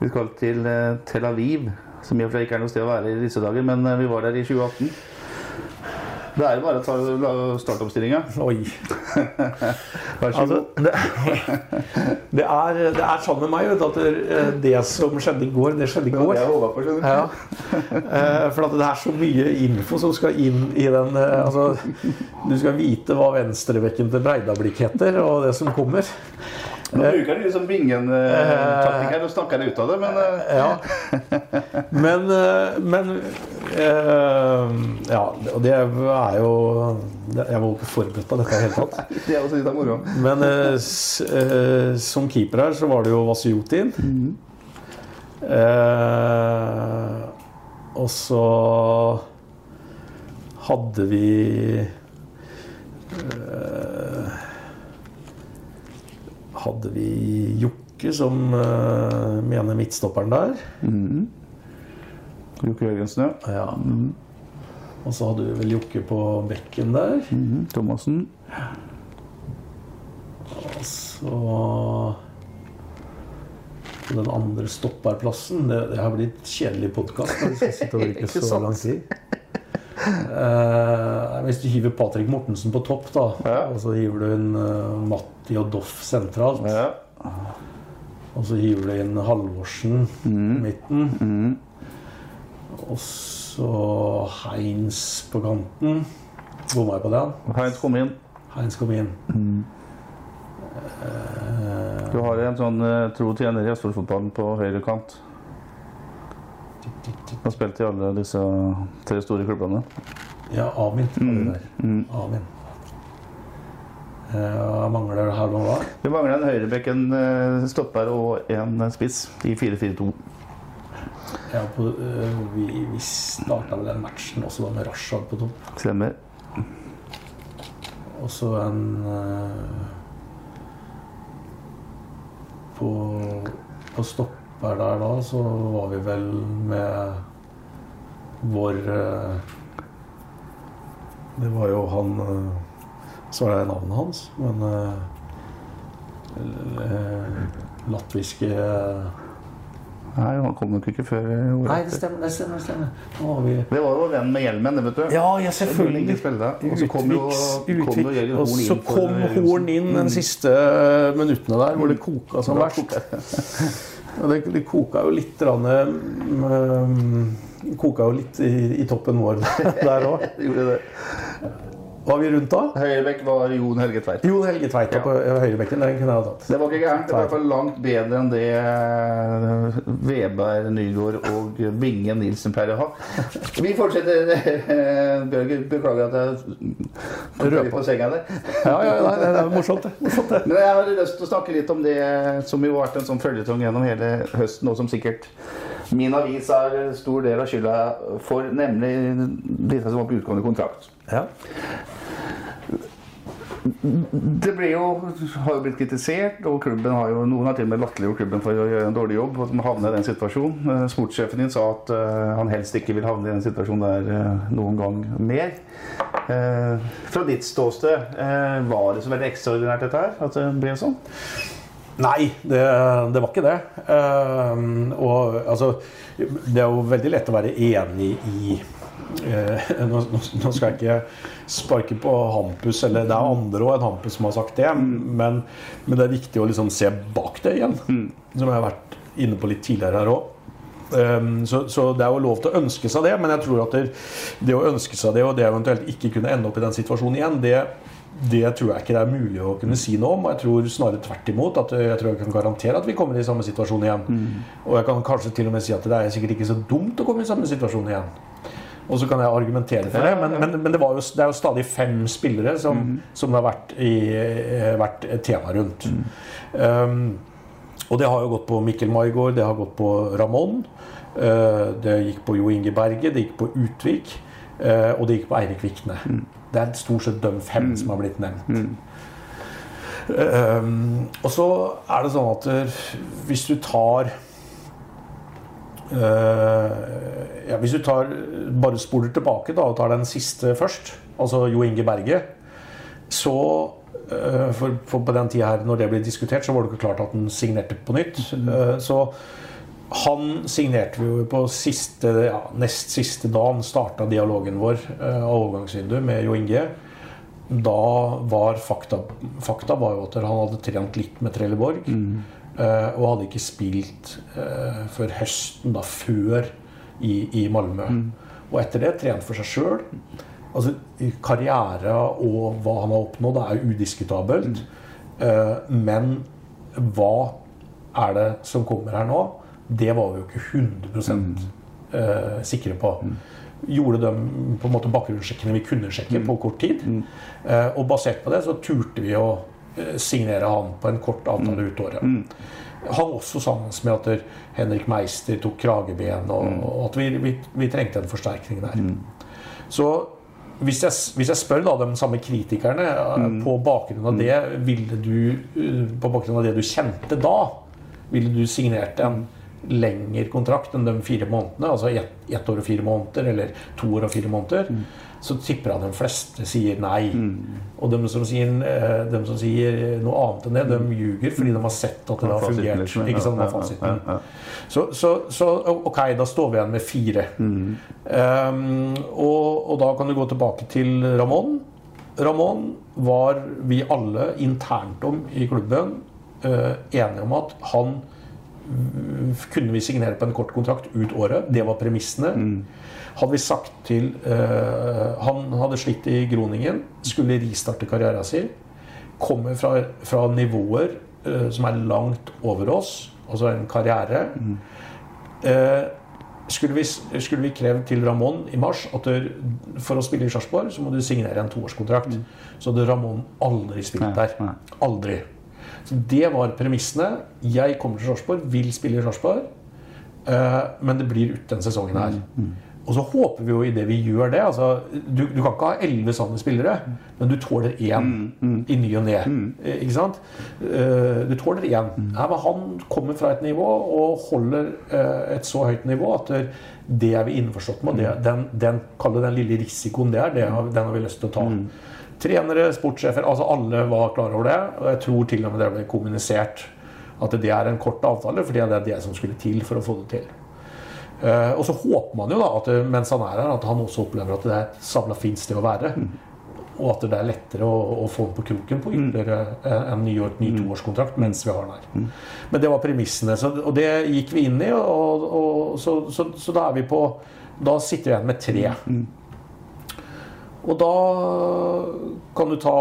Vi skal til eh, Tel Aviv, som i og for seg ikke er noe sted å være i disse dager, men eh, vi var der i 2018. Det er jo bare å ta startoppstillinga. Oi. Vær så Altså, god. det, det, er, det er sånn med meg at det, det som skjedde i går, det skjedde i går. det jeg på. Ja. Eh, For at det er så mye info som skal inn i den eh, altså, Du skal vite hva venstrebekken til Breidablikk heter, og det som kommer. Nå bruker de liksom Bingen-taktikk og snakker det ut av det, men eh, Ja. Men, eh, men eh, Ja, og det er jo Jeg var ikke forberedt på dette i det hele tatt. det er også litt av moro. Men eh, eh, som keeper her så var det jo Vasjutin. Eh, og så hadde vi eh, Hadde vi Jokke som uh, mener midtstopperen der. Jokke Jørgensen, ja. Ja. Og så hadde vi vel Jokke på bekken der. Mhm. Thomassen. Og så den andre stopperplassen Det, det har blitt kjedelig podkast. Ikke så lang tid. Eh, hvis du hiver Patrick Mortensen på topp, da, Ja. og så hiver du inn uh, Matti og Doff sentralt, Ja. og så hiver du inn Halvorsen mm. midten, og så Heins på kanten Bomma jeg på det? Heins kom inn. Heins kom inn. Du har en sånn uh, tro tjener i Østfoldfotballen på høyre kant. Har spilt i alle disse tre store klubbene. Ja, Amin. Amin. Eh, Jeg mangler her da. Vi mangler en høyrebekk, en eh, stopper og en spiss i 4-4-2. Ja, på, uh, vi vi starta vel den matchen også da med Rashad på topp. Stemmer. Og så en uh, på, på stopper der da, så var vi vel med vår eh, Det var jo han eh, Så er det navnet hans, men eh, latviske Nei, han kom nok ikke før året Nei, det stemmer. det stemmer, det stemmer. Vi Det var jo vennen med hjelmen, det, vet du. Ja, ja, selvfølgelig. Og så kom jo, Utviks- kom jo Jørgen Og Horn så inn. kom Horn inn de siste minuttene der, hvor det koka som verst. det, det koka jo litt rann, um, Koka jo litt i, i toppen vår der òg. Var vi rundt da? Høyrebekk var Jon Helge Tveit. Jon Helge Tveit ja. på høyrebekken. Den kunne jeg ha tatt. Det var ikke gærent. Det var i hvert fall langt bedre enn det eh, Veberg, Nygaard og Binge Nilsen pleier å ha. Vi fortsetter. eh, Bjørger, beklager at jeg røper på senga der. Ja, ja, nei, det er morsomt, det. Morsomt, det. Men jeg har lyst til å snakke litt om det som jo har vært en sånn føljetong gjennom hele høsten, og som sikkert min avis er en stor del av skylda for, nemlig disse som var på utgående kontrakt. Ja. Det ble jo, har jo blitt kritisert, og klubben har jo, noen har til og med latterliggjort klubben for å gjøre en dårlig jobb. og havne i den situasjonen. Eh, Sportssjefen din sa at eh, han helst ikke vil havne i den situasjonen der eh, noen gang mer. Fra ditt ståsted, var det så veldig ekstraordinært dette her? At det ble sånn? Nei, det, det var ikke det. Uh, og altså Det er jo veldig lett å være enig i uh, nå, nå skal jeg ikke sparke på Hampus, eller det er andre òg enn Hampus som har sagt det, men, men det er viktig å liksom se bak det igjen. Som jeg har vært inne på litt tidligere her òg. så, så det er jo lov til å ønske seg det, men jeg tror at det, det å ønske seg det, og det eventuelt ikke kunne ende opp i den situasjonen igjen, det, det tror jeg ikke det er mulig å kunne si noe om. og Jeg tror snarere tvert imot. at Jeg tror jeg kan garantere at vi kommer i samme situasjon igjen. Og jeg kan kanskje til og med si at det er sikkert ikke så dumt å komme i samme situasjon igjen. Og så kan jeg argumentere for det, men, men, men det, var jo, det er jo stadig fem spillere som, som det har vært, i, eh, vært et tema rundt. Um, og det har jo gått på Mikkel Maigård, det har gått på Ramón. uh, det gikk på Jo Inge Berge, det gikk på Utvik, uh, og det gikk på Eirik Vikne. Det er stort sett de fem som har blitt nevnt. Um, og så er det sånn at eh, hvis du tar uh, ja, Hvis du tar, bare spoler tilbake da, og tar den siste først, altså Jo Inge Berge, så uh, for, for på den tida her, når det ble diskutert, så var det ikke klart at han signerte på nytt. Uh, så han signerte vi jo på siste, ja, nest siste dagen starta dialogen vår eh, av overgangsvinduet med Jo Inge. Da var fakta, fakta var jo at han hadde trent litt med Trelleborg. eh, og hadde ikke spilt uh, før høsten, da før i, i Malmö. Og etter det trent for seg sjøl. Altså, karriere og hva han har oppnådd, er udiskutabelt. Uh, men hva er det som kommer her nå? Det var vi jo ikke 100 eh, sikre på. Gjorde de på en måte bakgrunnssjekkene vi kunne sjekke på kort tid. Eh, og basert på det så turte vi å eh, signere han på en kort avtale ut året. Hang også sammen med at Henrik Meister tok krageben, og, og at vi, vi, vi trengte en forsterkning der. Så hvis jeg, hvis jeg spør da de samme kritikerne mm. på bakgrunn av det, ville du, eh, på bakgrunn av det du kjente da, ville du signert en lengre kontrakt enn de fire månedene, altså ett, et år og fire måneder, eller to år og fire måneder, så tipper jeg de fleste sier nei. Og de som, sier, eh, de som sier noe annet enn det, de ljuger fordi de har sett at det har fungert. liksom. Ikke sant, Ja, ja, ja. Så, så, så ok, da står vi igjen med fire. Um, og, og da kan du gå tilbake til Ramón. Ramón var vi alle internt om i klubben uh, enige om at han mm, kunne vi signere på en kort kontrakt ut året. Det var premissene. Hadde vi sagt til uh, Han hadde slitt i Groningen, skulle ristarte karrieren sin. Kommer fra, fra nivåer uh, som er langt over oss, altså en karriere. Eh, skulle vi, skulle vi krevd til Ramón i mars at du, for å spille i Sarpsborg, så må du signere en toårskontrakt. Så hadde Ramón aldri spilt der. Aldri. Så det var premissene. Jeg kommer til Sarpsborg, vil spille i Sarpsborg, eh, men det blir ut den sesongen her. Og så håper vi jo i det vi gjør det altså, du, du kan ikke ha elleve sånne spillere, men du tåler én i ny og ne. Eh, Ikke sant? Eh, Du tåler én. Nei, men han kommer fra et nivå og holder et så høyt nivå at det- det er vi innforstått med. Det, den, den, den lille risikoen det er, den har vi lyst til å ta. Trenere, sportssjefer, altså alle var klar over det. Og jeg tror til og med det ble kommunisert At det er en kort avtale, fordi det er det som skulle til for å få det til. Eh, og så håper man jo da at eh, mens han er her, at han også opplever at det er et samla fint sted å være. Og at det er lettere å, å få det på kroken på ytterligere eh, en ny, ny toårskontrakt mens vi har den her. Men det var premissene, så, og det gikk vi inn i. Og, og, så, så, så da er vi på Da sitter vi igjen med tre. Og da kan du ta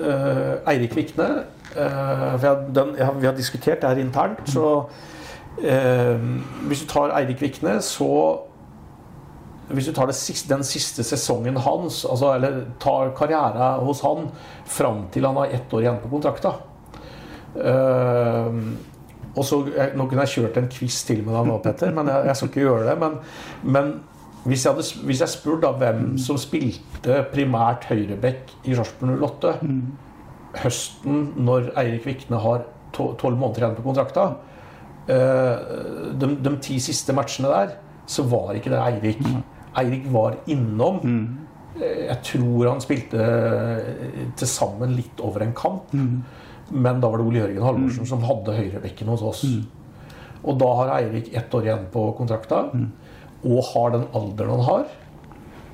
eh, Eirik Vikne. eh, jeg, den, jeg, vi har diskutert det her internt. Så eh, hvis du tar Eirik Vikne, så Hvis du tar siste, den siste sesongen hans, altså, eller tar karriere hos han fram til han har ett år igjen på kontrakta uh, og så, Nå kunne jeg kjørt en quiz til med deg nå, Petter, men jeg, jeg skal ikke gjøre det. Men, men hvis jeg, hadde, hvis jeg spør da hvem som spilte primært høyreback i Sarpsborg 08 høsten når Eirik Vikne har to- tolv måneder igjen på kontrakta eh, de, de ti siste matchene der, så var ikke det Eirik. Eirik var innom. Mm. Jeg tror han spilte eh, til sammen litt over en kamp. Men da var det Ole Jørgen Halvorsen som hadde høyrebekken hos oss. Og da har Eirik ett år igjen på kontrakta, og har den alderen han har.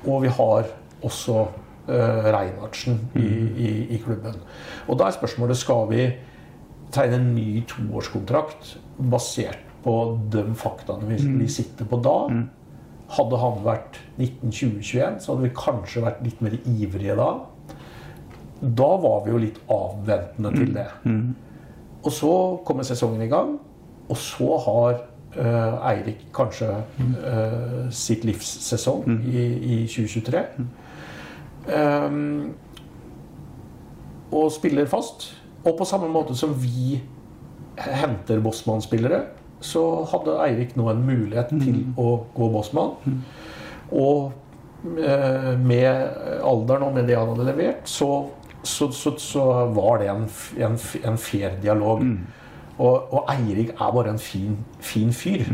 Og vi har også uh, Reinhardsen i, i, i klubben. Og da er spørsmålet skal vi tegne en ny toårskontrakt basert på de faktaene vi, vi sitter på da. Hadde han vært 1920-21, så hadde vi kanskje vært litt mer ivrige da. Da var vi jo litt avventende til det. Og så kommer sesongen i gang, og så har eh, Eirik kanskje eh, sitt livssesong i, i 2023. Um, og spiller fast. Og på samme måte som vi henter Bossmann-spillere, så hadde Eirik nå en mulighet til å gå Bossmann. Og eh, med alderen og med det han hadde levert, så, så, så, så var det en, en, en fair dialog. Og, og Eirik er bare en fin, fin fyr.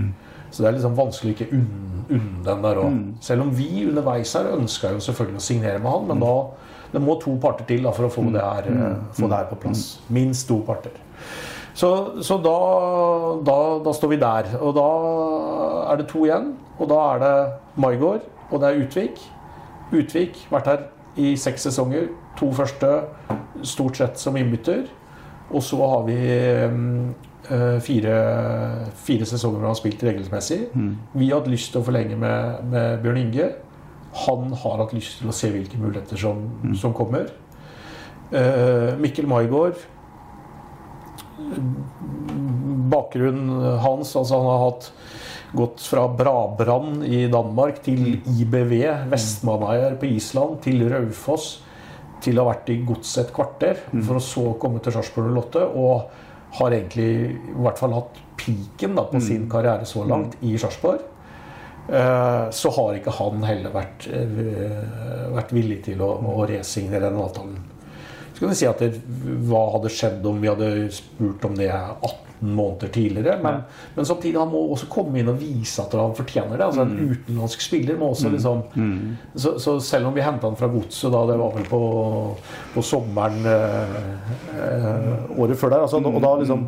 Så det er liksom vanskelig å ikke unne den der òg. Selv om vi underveis her ønska jo selvfølgelig å signere med han, men da det må to parter til da, for å få det her, eh, få det her på plass. Minst to parter. Så, så da, da, da står vi der. Og da er det to igjen. Og da er det Maigård, og det er Utvik. Utvik vært her i seks sesonger. To første stort sett som innbytter. Og så har vi mm, eh, fire, fire sesonger hvor han har spilt regelmessig. Vi har hatt lyst til å forlenge med, med Bjørn Inge. Han har hatt lyst til å se hvilke muligheter som, som kommer. Eh, Mikkel Maigård bakgrunnen hans. Altså han har hatt gått fra Brabrand i Danmark til IBV, Vestmannaeyjar på Island, til Raufoss, til å ha vært i Godset et kvarter, for å så komme til Sarpsborg 08. Og har egentlig i hvert fall hatt piken da, på sin karriere så langt i Sarpsborg. Eh, Så har ikke han heller vært, eh, vært villig til å, å resignere den avtalen. Så kan du si at det, Hva hadde skjedd om vi hadde spurt om det 18 måneder tidligere? Men, men samtidig han må også komme inn og vise at han fortjener det. altså En utenlandsk spiller må også liksom så, så selv om vi henta han fra Godset, da det var vel på, på sommeren eh, eh, året før der altså, Og da liksom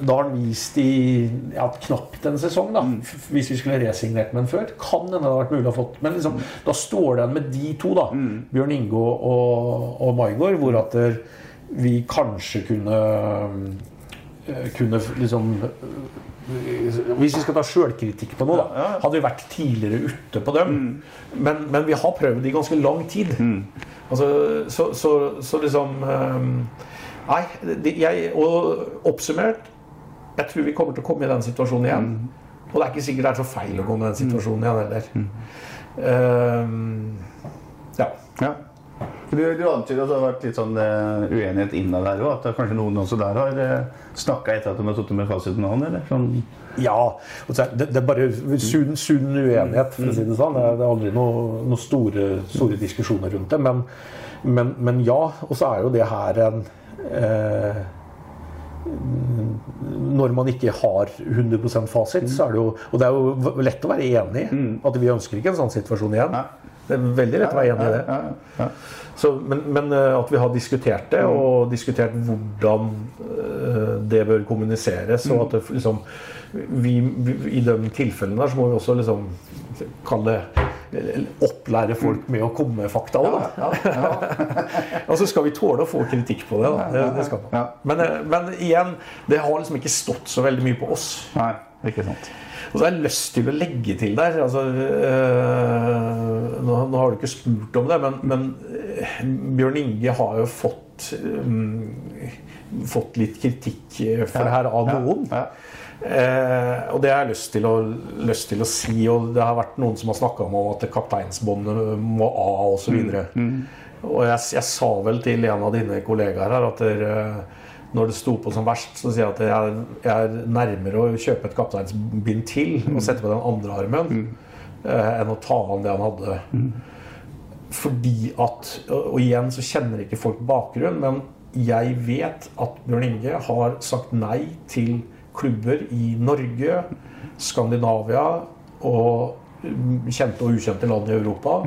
da har han vist i ja, knapt en sesong, da, hvis vi skulle resignert med den før. Kan hende det hadde vært mulig å fått. Men liksom, da står det igjen med de to, da. Bjørn Ingo og, og Maigård, hvor at der vi kanskje kunne eh, kunne liksom eh, Hvis vi skal ta sjølkritikk på noe, da. Hadde vi vært tidligere ute på dem. Men, men vi har prøvd i ganske lang tid. Altså, så, så, så liksom eh, Nei, jeg, og oppsummert Jeg tror vi kommer til å komme i den situasjonen igjen. Og det er ikke sikkert det er så feil å komme i den situasjonen igjen heller. Ehm, ja. Ja. Du, du antyder at det har vært litt sånn uh, uenighet innad der òg? At det er kanskje noen også der har uh, snakka etter at de har sittet med fasiten med hånden? eller? Sånn, Ja. Det, det er bare sunn, sunn uenighet, for å si det sånn. Det er, det er aldri noen noe store, store diskusjoner rundt det. Men, men, men ja. Og så er jo det her en eh, Når man ikke har 100% fasit, så er det jo Og det er jo lett å være enig i at vi ønsker ikke en sånn situasjon igjen. Det er veldig lett å være enig i det. Så, men, men eh, at vi har diskutert det, og diskutert hvordan eh, det bør kommuniseres. Og at det liksom vi, vi, I de tilfellene der så må vi også liksom kalle det Opplære folk med å komme med fakta òg, da. og så skal vi tåle å få kritikk på det. Da. Det, det skal man. Men, eh, men igjen, det har liksom ikke stått så veldig mye på oss. Nei, ikke sant. Og så har jeg lyst til å legge til der altså, øh, nå, nå har du ikke spurt om det, men, men øh, Bjørn Inge har jo fått øh, Fått litt kritikk for det her av noen. Ja, Eh, og det har jeg lyst til, å, lyst til å si. Og det har vært noen som har snakka om at kapteinsbåndet må av osv. Og, og jeg, jeg sa vel til en av dine kollegaer her at der, når det sto på som verst, så sier jeg at jeg, jeg er nærmere å kjøpe et kapteinsbind til og sette på den andre armen eh, enn å ta an det han hadde. Fordi at Og og igjen så kjenner ikke folk bakgrunnen, men jeg vet at Bjørn Inge har sagt nei til klubber i Norge, Skandinavia og mm, kjente og ukjente land i Europa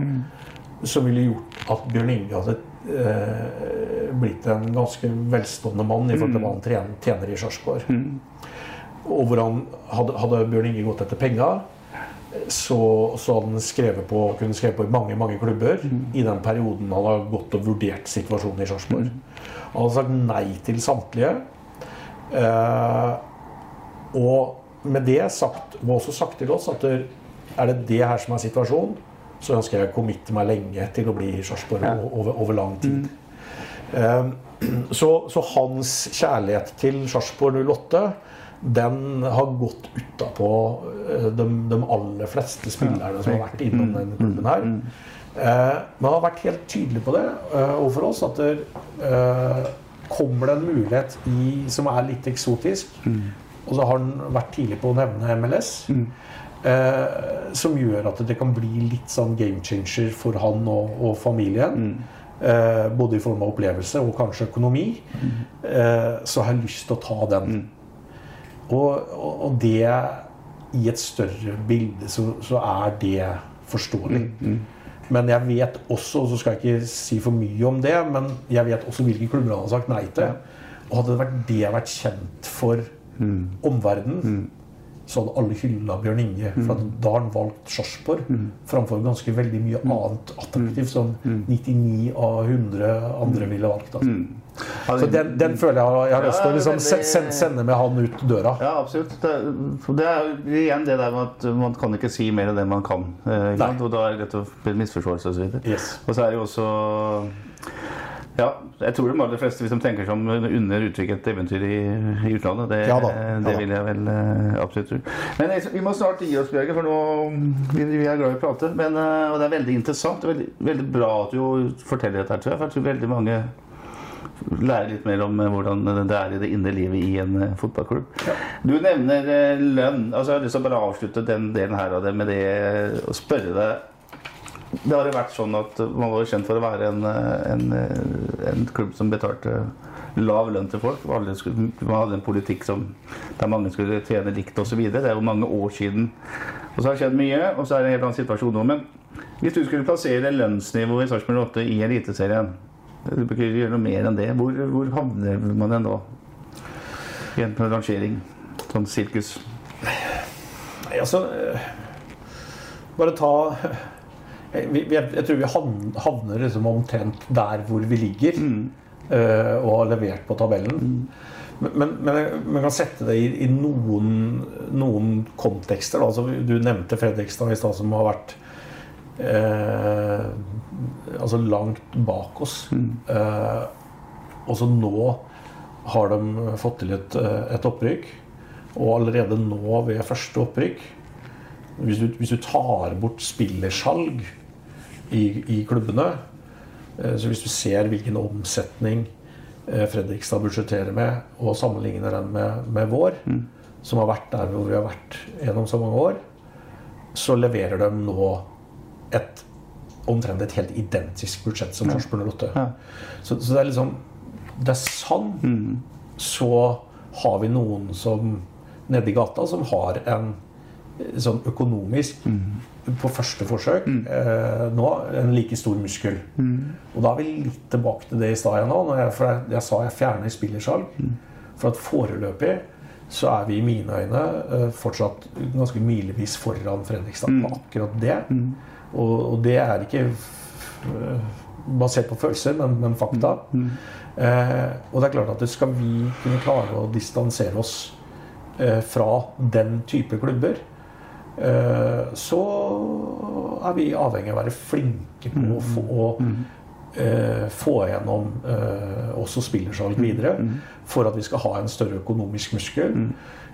som ville gjort at Bjørn Inge hadde eh, blitt en ganske velstående mann i forhold til hva han tjener, tjener i Sarpsborg. Og hvor han hadde, hadde Bjørn Inge gått etter penga, så, så hadde han skrevet på, kunne skrevet på i mange mange klubber i den perioden han har gått og vurdert situasjonen i Sarpsborg. Han hadde sagt nei til samtlige. Eh, og med det sagt, og også sagt til oss at er det det her som er situasjonen, så ønsker jeg å committe meg lenge til å bli i Sarpsborg over, over lang tid. Eh, så, så hans kjærlighet til Sarpsborg 08 den har gått utapå eh, de, de aller fleste spillerne som har vært innom denne klubben her. Eh, men har vært helt tydelig på det eh, overfor oss at det, eh, kommer det en mulighet i, som er litt eksotisk, og så har han vært tidlig på å nevne MLS, eh, som gjør at det kan bli litt sånn game changer for han og, og familien. Eh, både i form av opplevelse og kanskje økonomi. Eh, så har jeg lyst til å ta den. Og, og, og det i et større bilde så, så er det forståelig. Men jeg vet også, og så skal jeg ikke si for mye om det, men jeg vet også hvilke klubber han har sagt nei til. Og hadde det vært det jeg vært kjent for omverdenen, så hadde alle hylla Bjørn Inge. For at da har han valgt Sarpsborg framfor ganske veldig mye annet attraktivt som 99 av 100 andre ville valgt. Altså. Så den, den føler jeg jeg har lyst til å liksom sende, sende med han ut døra. Ja, absolutt. Det, det er igjen det der med at man kan ikke si mer enn det man kan. Eh, og da er det lett å bli misforståelse osv. Yes. Og så er det jo også Ja, jeg tror de aller fleste hvis de tenker som under uttrykket eventyr i, i utlandet. Det, Ja da, ja det da. vil jeg vel eh, absolutt tro. Men vi må snart gi oss, Bjørge, for nå vi, vi er glad i å prate. Men, eh, og det er veldig interessant veldig, veldig bra at du forteller dette tror jeg. For jeg tror veldig mange lærer litt mer om eh, hvordan det er i det indre livet i en fotballklubb. Du nevner lønn. altså Jeg har lyst til å bare avslutte den delen her av det med det å spørre deg Det har jo vært sånn at man var kjent for å være en, eh, en, eh, en klubb som betalte lav lønn til folk. Man hadde en politikk som, der mange skulle tjene likt osv. Det er jo mange år siden. Og så har det skjedd mye, og så er det en helt annen situasjon nå. Men hvis du skulle plassere lønnsnivået i Sarpsborg 8 i Eliteserien Du bør ikke gjøre noe mer enn det. Hvor, hvor havner man hen da? I en rangering? Sånn sirkus? Nei, altså eh, Bare ta jeg, vi- jeg, tror vi havner liksom omtrent der hvor vi ligger. eh, og har levert på tabellen. Men, men, men man kan sette det i, i noen, noen kontekster. Altså, du nevnte Fredrikstad i stad, som har vært eh, altså langt bak oss. Eh, og så nå har de fått til et, eh, et opprykk. Og allerede nå ved første opprykk Hvis du, hvis du tar bort spillersalg i, i klubbene eh, Så hvis du ser hvilken omsetning eh, Fredrikstad budsjetterer med, og sammenligner den med, med vår, som har vært der hvor vi har vært gjennom så mange år, så leverer de nå et omtrent et helt identisk budsjett som Sarpsborg 08. Ja. Så, så det er liksom Det er sann. Så har vi noen som nede i gata som har en sånn økonomisk på første forsøk eh, nå en like stor muskel. Og da er vi litt tilbake til det i stad nå. Når jeg, for jeg, jeg sa jeg fjerner spillersalg. For at foreløpig så er vi i mine øyne eh, fortsatt ganske milevis foran Fredrikstad på akkurat det. Og, og det er ikke eh, basert på følelser, men, men fakta. Eh, og det er klart at det skal vi kunne klare å distansere oss eh, fra den type klubber, så er vi avhengig av å være flinke på å få, å, eh, få gjennom uh, også spillersalg videre, for at vi skal ha en større økonomisk muskel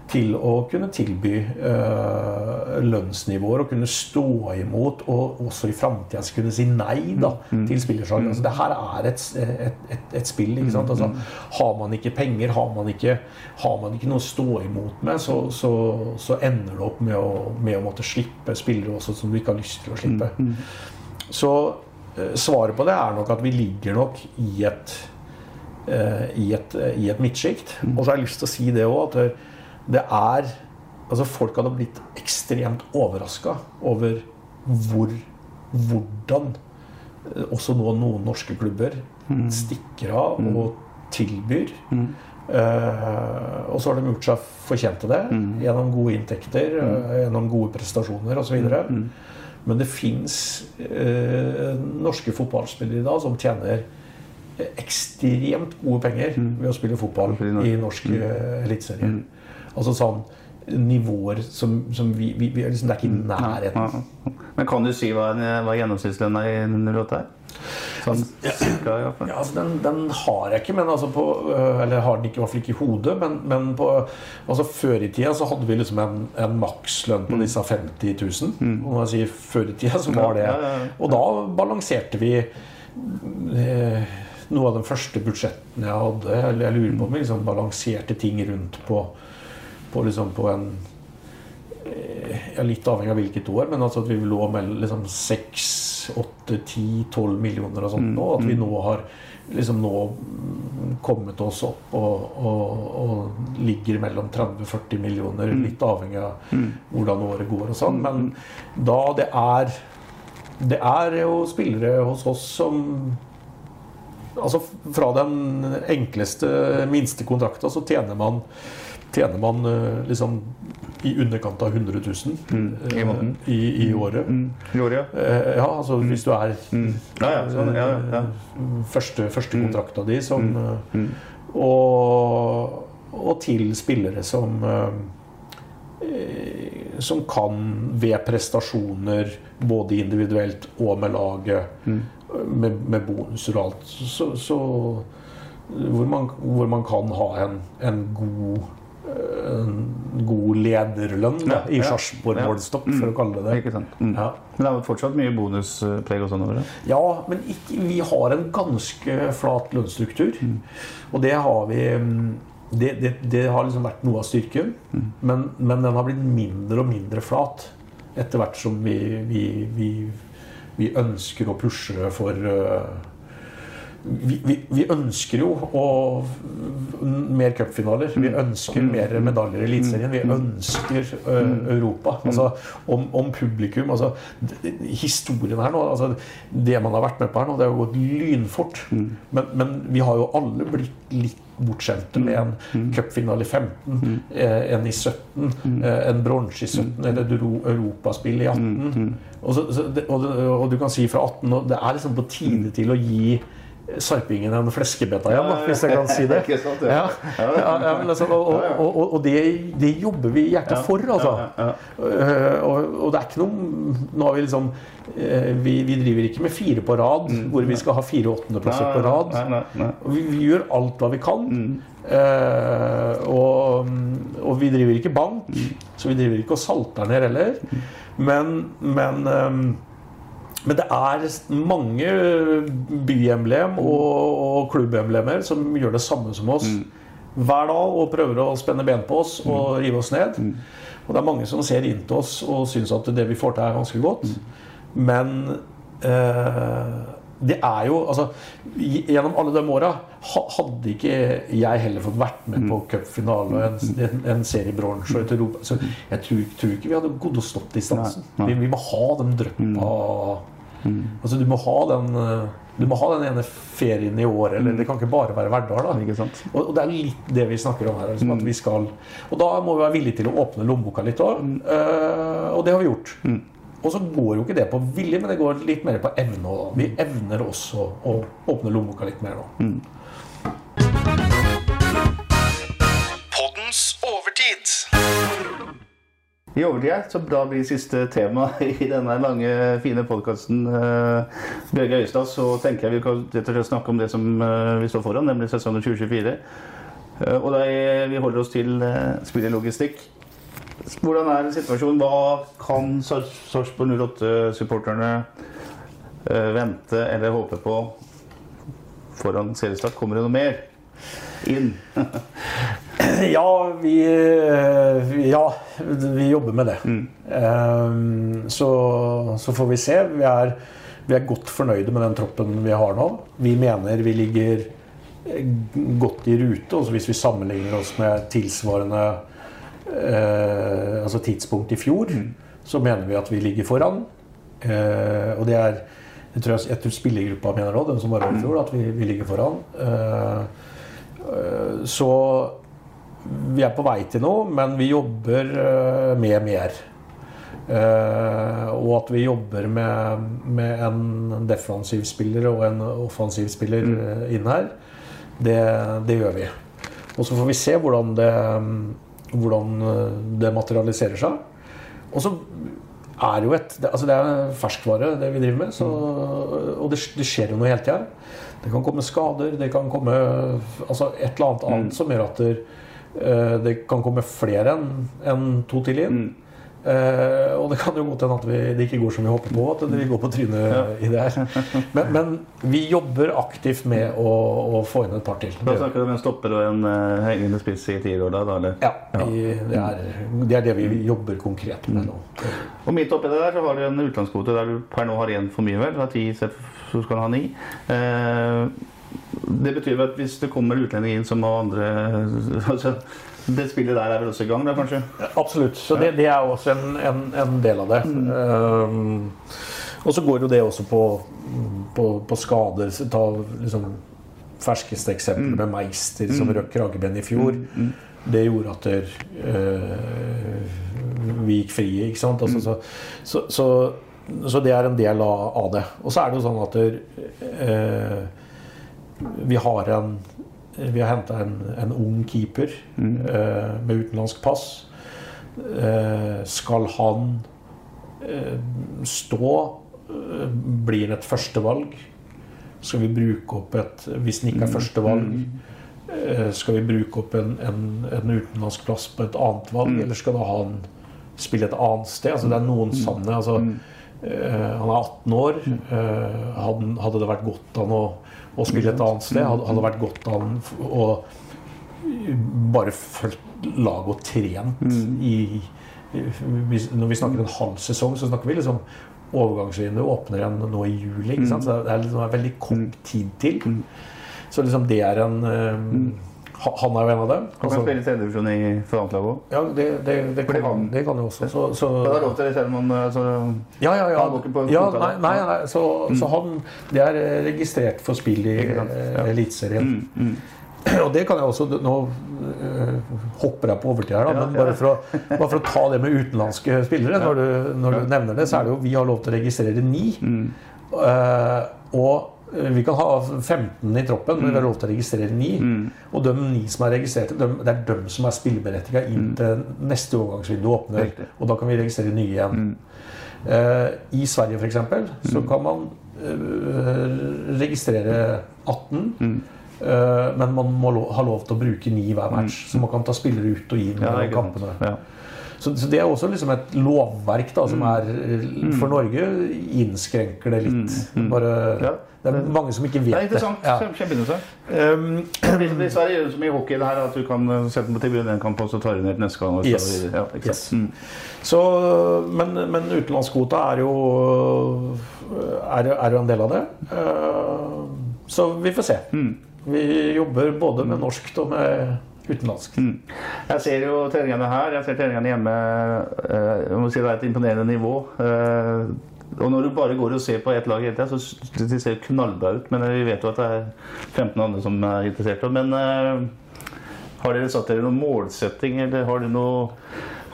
til å kunne tilby eh, lønnsnivåer og kunne stå imot, og også i framtida kunne si nei da, til spillersalg. Altså, det her er et, et, et, et spill. ikke sant? Altså, har man ikke penger, har man ikke, har man ikke noe å stå imot med, så, så, så ender det opp med å, med å måtte slippe spillere også som du ikke har lyst til å slippe. Så eh, svaret på det er nok at vi ligger nok i et eh, i et, i et midtsjikt. Og så har jeg lyst til å si det òg, det, er Altså, folk hadde blitt ekstremt overraska over hvor Hvordan eh, også nå noen norske klubber stikker av og tilbyr. Eh, og så har de gjort seg fortjent til det gjennom gode inntekter, uh, gjennom gode prestasjoner osv. Men det fins uh, norske fotballspillere i dag som tjener ekstremt gode penger ved å spille fotball i norsk eliteserie. Altså sånn nivåer som, som vi, vi, vi liksom, Det er ikke i nærheten. Men kan du si hva, hva gjennomsnittslønna i 08 er? Sånn cirka, hvert fall. Ja, altså den, den har jeg ikke, men altså på, øh, eller har den ikke, i hvert fall ikke i hodet. Men, men på, altså før i tida så hadde vi liksom en, en makslønn på disse 50 000. Og når jeg sier før i tida, så var det Ja, ja, ja. Og da balanserte vi eh, noe av de første budsjettene jeg hadde. Eller jeg lurer på om vi liksom balanserte ting rundt på, på, liksom på en eh, ja, Litt avhengig av hvilket år, men altså at vi lå mellom liksom 6, 8, 10, 12 millioner og sånt nå. At vi nå har liksom nå kommet oss opp og, og, og ligger mellom 30-40 millioner, litt avhengig av hvordan året går og sånn. Men da det er Det er jo spillere hos oss som Altså Fra den enkleste, minste kontrakta så tjener man, tjener man eh, liksom i underkant av 100 000 i måneden. eh, i, i året. Mm. I året, Ja, altså hvis du er Ja, ja, sånn, ja, ja, ja. første, første kontrakta di som eh, og, og til spillere som eh, som kan ved prestasjoner, både individuelt og med laget, med, med bonuser og alt, så, så hvor, man, hvor man kan ha en, en god god lederlønn da, i Sarpsborg ja. målestokk, for å kalle det det. Mm. Ja. Men det er fortsatt mye bonuspreg og sånn over det. Ja, men ikke, vi har en ganske flat lønnsstruktur. Og det har vi mm, det, det, det har liksom vært noe av styrken. Men, men den har blitt mindre og mindre flat etter hvert som vi, vi, vi, vi ønsker å pushe for uh, vi, vi, vi ønsker jo å, mer cupfinaler. Vi ønsker mer medaljer i Eliteserien. Vi ønsker Europa. Altså, om, om publikum. Altså, Historien her nå altså, Det man har vært med på her nå, det har gått lynfort. Men, men vi har jo alle blitt litt bortskjemte med en cupfinale i 15, eh, en i 17, eh, en bronse i 17, eller et euro- europaspill i 18. Og, så, og, og du kan si fra 18 og Det er liksom på tide til å gi sarpingen en fleskebeta igjen, da, hvis jeg kan si det. Sant, Ja, ja. ja, ja, men altså, og, og, og, og det, det jobber vi hjertet for, altså. Eh, Og, det er ikke noe Nå har vi liksom eh, vi, vi driver ikke med fire på rad, hvor vi skal ha fire åttendeplasser på rad. Nei, nei, nei. Vi, vi gjør alt hva vi kan. Eh, og, og vi driver ikke bank, så vi driver ikke og salter ned heller. Men, men ehm, men det er mange byemblem og, og klubbemblemer som gjør det samme som oss. Hver dag og prøver å spenne ben på oss og rive oss ned. Og det er mange som ser inn til oss og syns at det vi får til, er ganske godt. Men eh, det er jo altså, Gjennom alle de åra hadde ikke jeg heller fått vært med på cupfinale og en, en, en serie bronse og et Europa. Så jeg tror, tror ikke vi hadde gått og stått distansen. Vi, vi må ha den dryppa Altså, du må ha den eh, du må ha den ene ferien i året, eller det kan ikke bare være Verdal. da. Ikke sant? Og, det er litt det vi snakker om her. Liksom, at vi skal, og da må vi være villige til å åpne lommeboka litt òg. og det har vi gjort. Og så går jo ikke det på vilje, men det går litt mer på evne. Da. vi evner også å åpne lommeboka litt mer nå. I overtid så da blir siste tema i denne lange, fine podkasten uh, Bjørge Øystad, så tenker jeg vi kan rett og slett snakke om det som eh, vi står foran, nemlig sesongen 2024. Eh, og da vi holder oss til spillerlogistikk. Hvordan er situasjonen? Hva kan Sar- Sarpsborg 08-supporterne eh, vente eller håpe på foran seriestart? Kommer det noe mer inn? Ja, vi, ja, vi jobber med det. Mm. Så, så får vi se. Vi er, vi er godt fornøyde med den troppen vi har nå. Vi mener vi ligger eh, godt i rute. Også hvis vi sammenligner oss med tilsvarende eh, altså tidspunkt i fjor, så mener vi at vi ligger foran. Eh, og det er jeg tror, jeg, jeg tror spillergruppa mener òg, den som var her i fjor, at vi, vi ligger foran. Eh, så vi er på vei til noe, men vi jobber eh, med mer. Eh, og at vi jobber med, med en defensiv spiller og en offensiv spiller mm. inn her, det, det gjør vi. Og så får vi se hvordan det, hvordan eh, det materialiserer seg. Og så er jo et det, altså det er ferskvare, det vi driver med. Så, og det, det skjer jo noe hele tida. Det kan komme skader, det kan komme altså et eller annet annet som gjør at det, eh, kan komme flere enn en to til inn. Eh, og det kan jo godt hende at vi, det ikke går som vi håper på, at vi går på trynet i det her. Men, men vi jobber aktivt med å, å få inn et par til. Da snakker du om en stopper og en uh, hengende spiss i tieråra, da? eller? Ja, vi, det, er, det er det vi jobber konkret med nå. Og midt oppi det der så har du en utenlandskvote der du per nå har én for mye, vel? Du har ti, så skal du ha ni. Eh, det betyr at hvis det kommer utlendinger inn som må andre altså, Det spillet der er vel også i gang, da, kanskje? Absolutt. Så det, det er også en, en, en del av det. Um, og så går jo det også på, på, på skader. Ta liksom ferskeste eksempel med Meister som røk kragebeinet i fjor. Det gjorde at der, eh, vi gikk frie, ikke sant. Altså, så, så, så, så det er en del av, av det. Og så er det jo sånn at der, eh, vi har en vi har henta en, en ung keeper eh, med utenlandsk pass. Eh, skal han eh, stå, eh, blir han et førstevalg? Skal vi bruke opp et Hvis den ikke er førstevalg, eh, skal vi bruke opp en, en, en utenlandsk plass på et annet valg? Eller skal da han spille et annet sted? Altså, det er noen sanne altså, eh, Han er 18 år. Eh, hadde, hadde det vært godt an å, å spille et annet sted? Hadde, hadde vært godt f- å bare fulgt laget og trent i hvis- Når vi snakker en halv sesong, så snakker vi liksom Overgangsvinduet åpner igjen nå i juli. Sant? Så det er liksom en veldig kort tid til. Så liksom det er en eh, Han er jo en av dem. Han kan Altså, spille tredjedivisjon i for annet lag òg. ja, det, det, det, kan, han- det kan jo også. Så, så, Det er lov til det selv om han altså, ja, ja, ja. Han ja nei, nei, nei, så, så han Det er eh, registrert for spill i ja. Eliteserien. Mm, mm. Og det kan jeg også Nå eh, hopper jeg på overtid her, da, men bare for, å, bare for å ta det med utenlandske spillere. Når, du, når du nevner det, så er det jo Vi har lov til å registrere ni. Uh, og eh, vi kan ha 15 i troppen, men vi har lov til å registrere ni. Og de 9 som er registrert, de, det er de som er spilleberettiga inn til neste overgangsvindu åpner. Riktig. Og da kan vi registrere nye igjen. Eh, I Sverige f.eks. så kan man eh, registrere 18. eh, men man må lo ha lov til å bruke 9 hver match. Så man kan ta spillere ut og inn Ja, mellom kampene. Ja. Så, så det er også liksom et lovverk da, som er eh, For Norge innskrenker det litt. Bare, Ja. Det er mange som ikke vet Det er interessant. Ja. Kjempe- Kjempeinteressant. Um, I Sverige gjør det som i hockey det her, at du kan eh, sette den på tribunen en kamp, og så tar du ned til neste gang. Yes. Ja, Yes. Mm. Så, men, men utenlandskvota er jo er, er jo en del av det. Uh, Så vi får se. Vi jobber både med norskt og med utenlandsk. Jeg ser jo treningene her, jeg ser treningene hjemme. eh, Jeg må si det er et imponerende nivå. Og når du bare går og ser på ett lag hele tida, så ser det ser knallbra ut. Men vi vet jo at det er 15 andre som er interessert. Men uh, har dere satt dere noen målsetting, eller har dere noe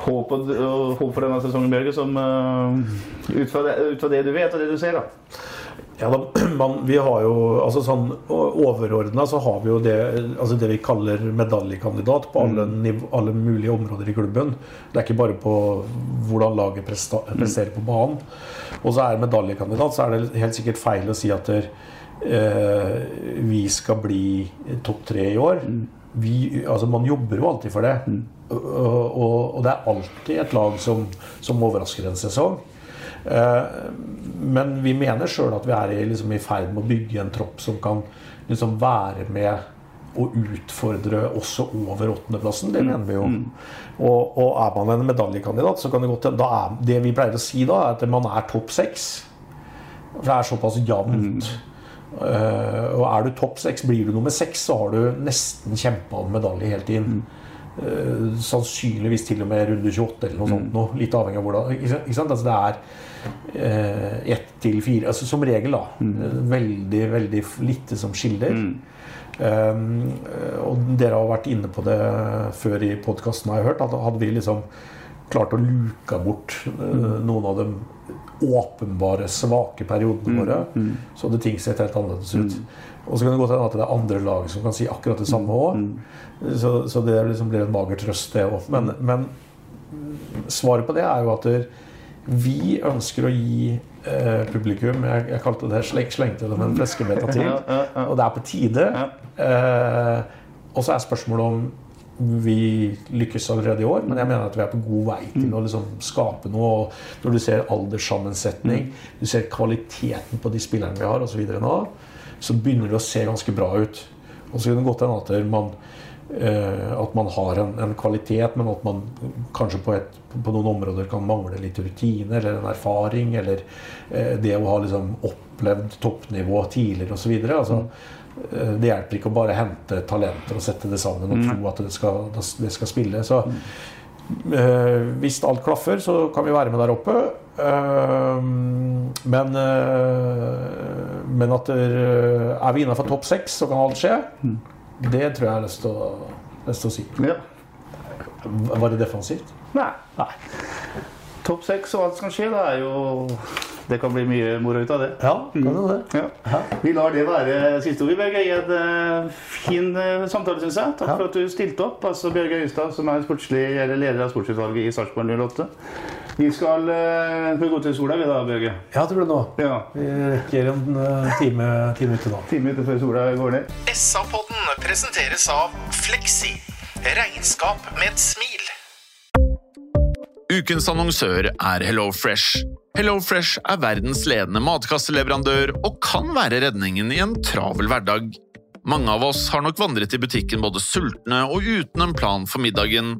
håp, og, og håp for denne sesongen, Bjørge? Som, uh, ut, fra det, ut fra det du vet og det du ser, da? Ja, da, man, vi har jo, altså sånn Overordna så har vi jo det, altså det vi kaller medaljekandidat på alle, niv, alle mulige områder i klubben. Det er ikke bare på hvordan laget presterer på banen. Og så er det medaljekandidat, så er det helt sikkert feil å si at der, eh, vi skal bli topp tre i år. Vi, altså man jobber jo alltid for det. Og, og, og det er alltid et lag som, som overrasker en sesong. Eh, Men vi mener sjøl at vi er i, liksom, i ferd med å bygge en tropp som kan liksom, være med og utfordre også over åttendeplassen. Det mener vi jo. Og, og er man en medaljekandidat, så kan det godt hende Det vi pleier å si da, er at man er topp seks. For det er såpass jevnt. Eh, og er du topp seks, blir du nummer seks, så har du nesten kjempa om medalje helt inn. Eh, sannsynligvis til og med runde 28 eller noe sånt. Noe, litt avhengig av hvordan. Ikke sant? Ikke sant? Altså, det er eh, ett til fire altså, Som regel, da. Mm. Veldig, veldig lite som skiller. Um, og dere har vært inne på det før i podkasten, har jeg hørt. At hadde vi liksom klart å luke bort eh, noen av de åpenbare svake periodene våre, så hadde ting sett helt annerledes ut. Og så kan det godt hende at det er andre lag som kan si akkurat det samme òg. Så, så det liksom blir en mager trøst, det òg. Men, men svaret på det er jo at vi ønsker å gi eh, publikum Jeg, jeg kalte det sleng, slengte det med en fleskebeta til. Og det er på tide. Eh, og så er spørsmålet om vi lykkes allerede i år, men jeg mener at vi er på god vei til å liksom skape noe. Og når du ser alderssammensetning, du ser kvaliteten på de spillerne vi har osv. nå, så begynner det å se ganske bra ut. Og så kan det godt hende at man, at man har en, en kvalitet, men at man kanskje på, et, på noen områder kan mangle litt rutine eller en erfaring. Eller eh, det å ha liksom opplevd toppnivå tidligere osv. Altså, eh, det hjelper ikke å bare hente talenter og sette det sammen og tro at det skal, det skal spille. Så eh, hvis alt klaffer, så kan vi være med der oppe. Eh, men, eh, men at der, er vi innafor topp seks, så kan alt skje. Det tror jeg har lyst til å, lyst til å si. Ja. Var det defensivt? Nei. Nei. Topp seks og alt som kan skje, det er jo Det kan bli mye moro ut av det. Ja, kan det det. Ja. Vi lar det være siste ord. Bjørge I en fin eh, samtale, syns jeg. Takk Ja. for at du stilte opp. Altså Bjørge Øystad, som er sportslig, eller leder av sportsutvalget i Sarpsborg 08. Vi skal, eh, vi gå til sola, vi da, Bjørge? Ja, tror du nå. Ja. Vi rekker en eh, time, time ute nå. Time ute før sola går ned. SA-podden presenteres av Fleksi. Regnskap med et smil. Ukens annonsør er HelloFresh. HelloFresh er verdens ledende matkasseleverandør og kan være redningen i en travel hverdag. Mange av oss har nok vandret i butikken både sultne og uten en plan for middagen,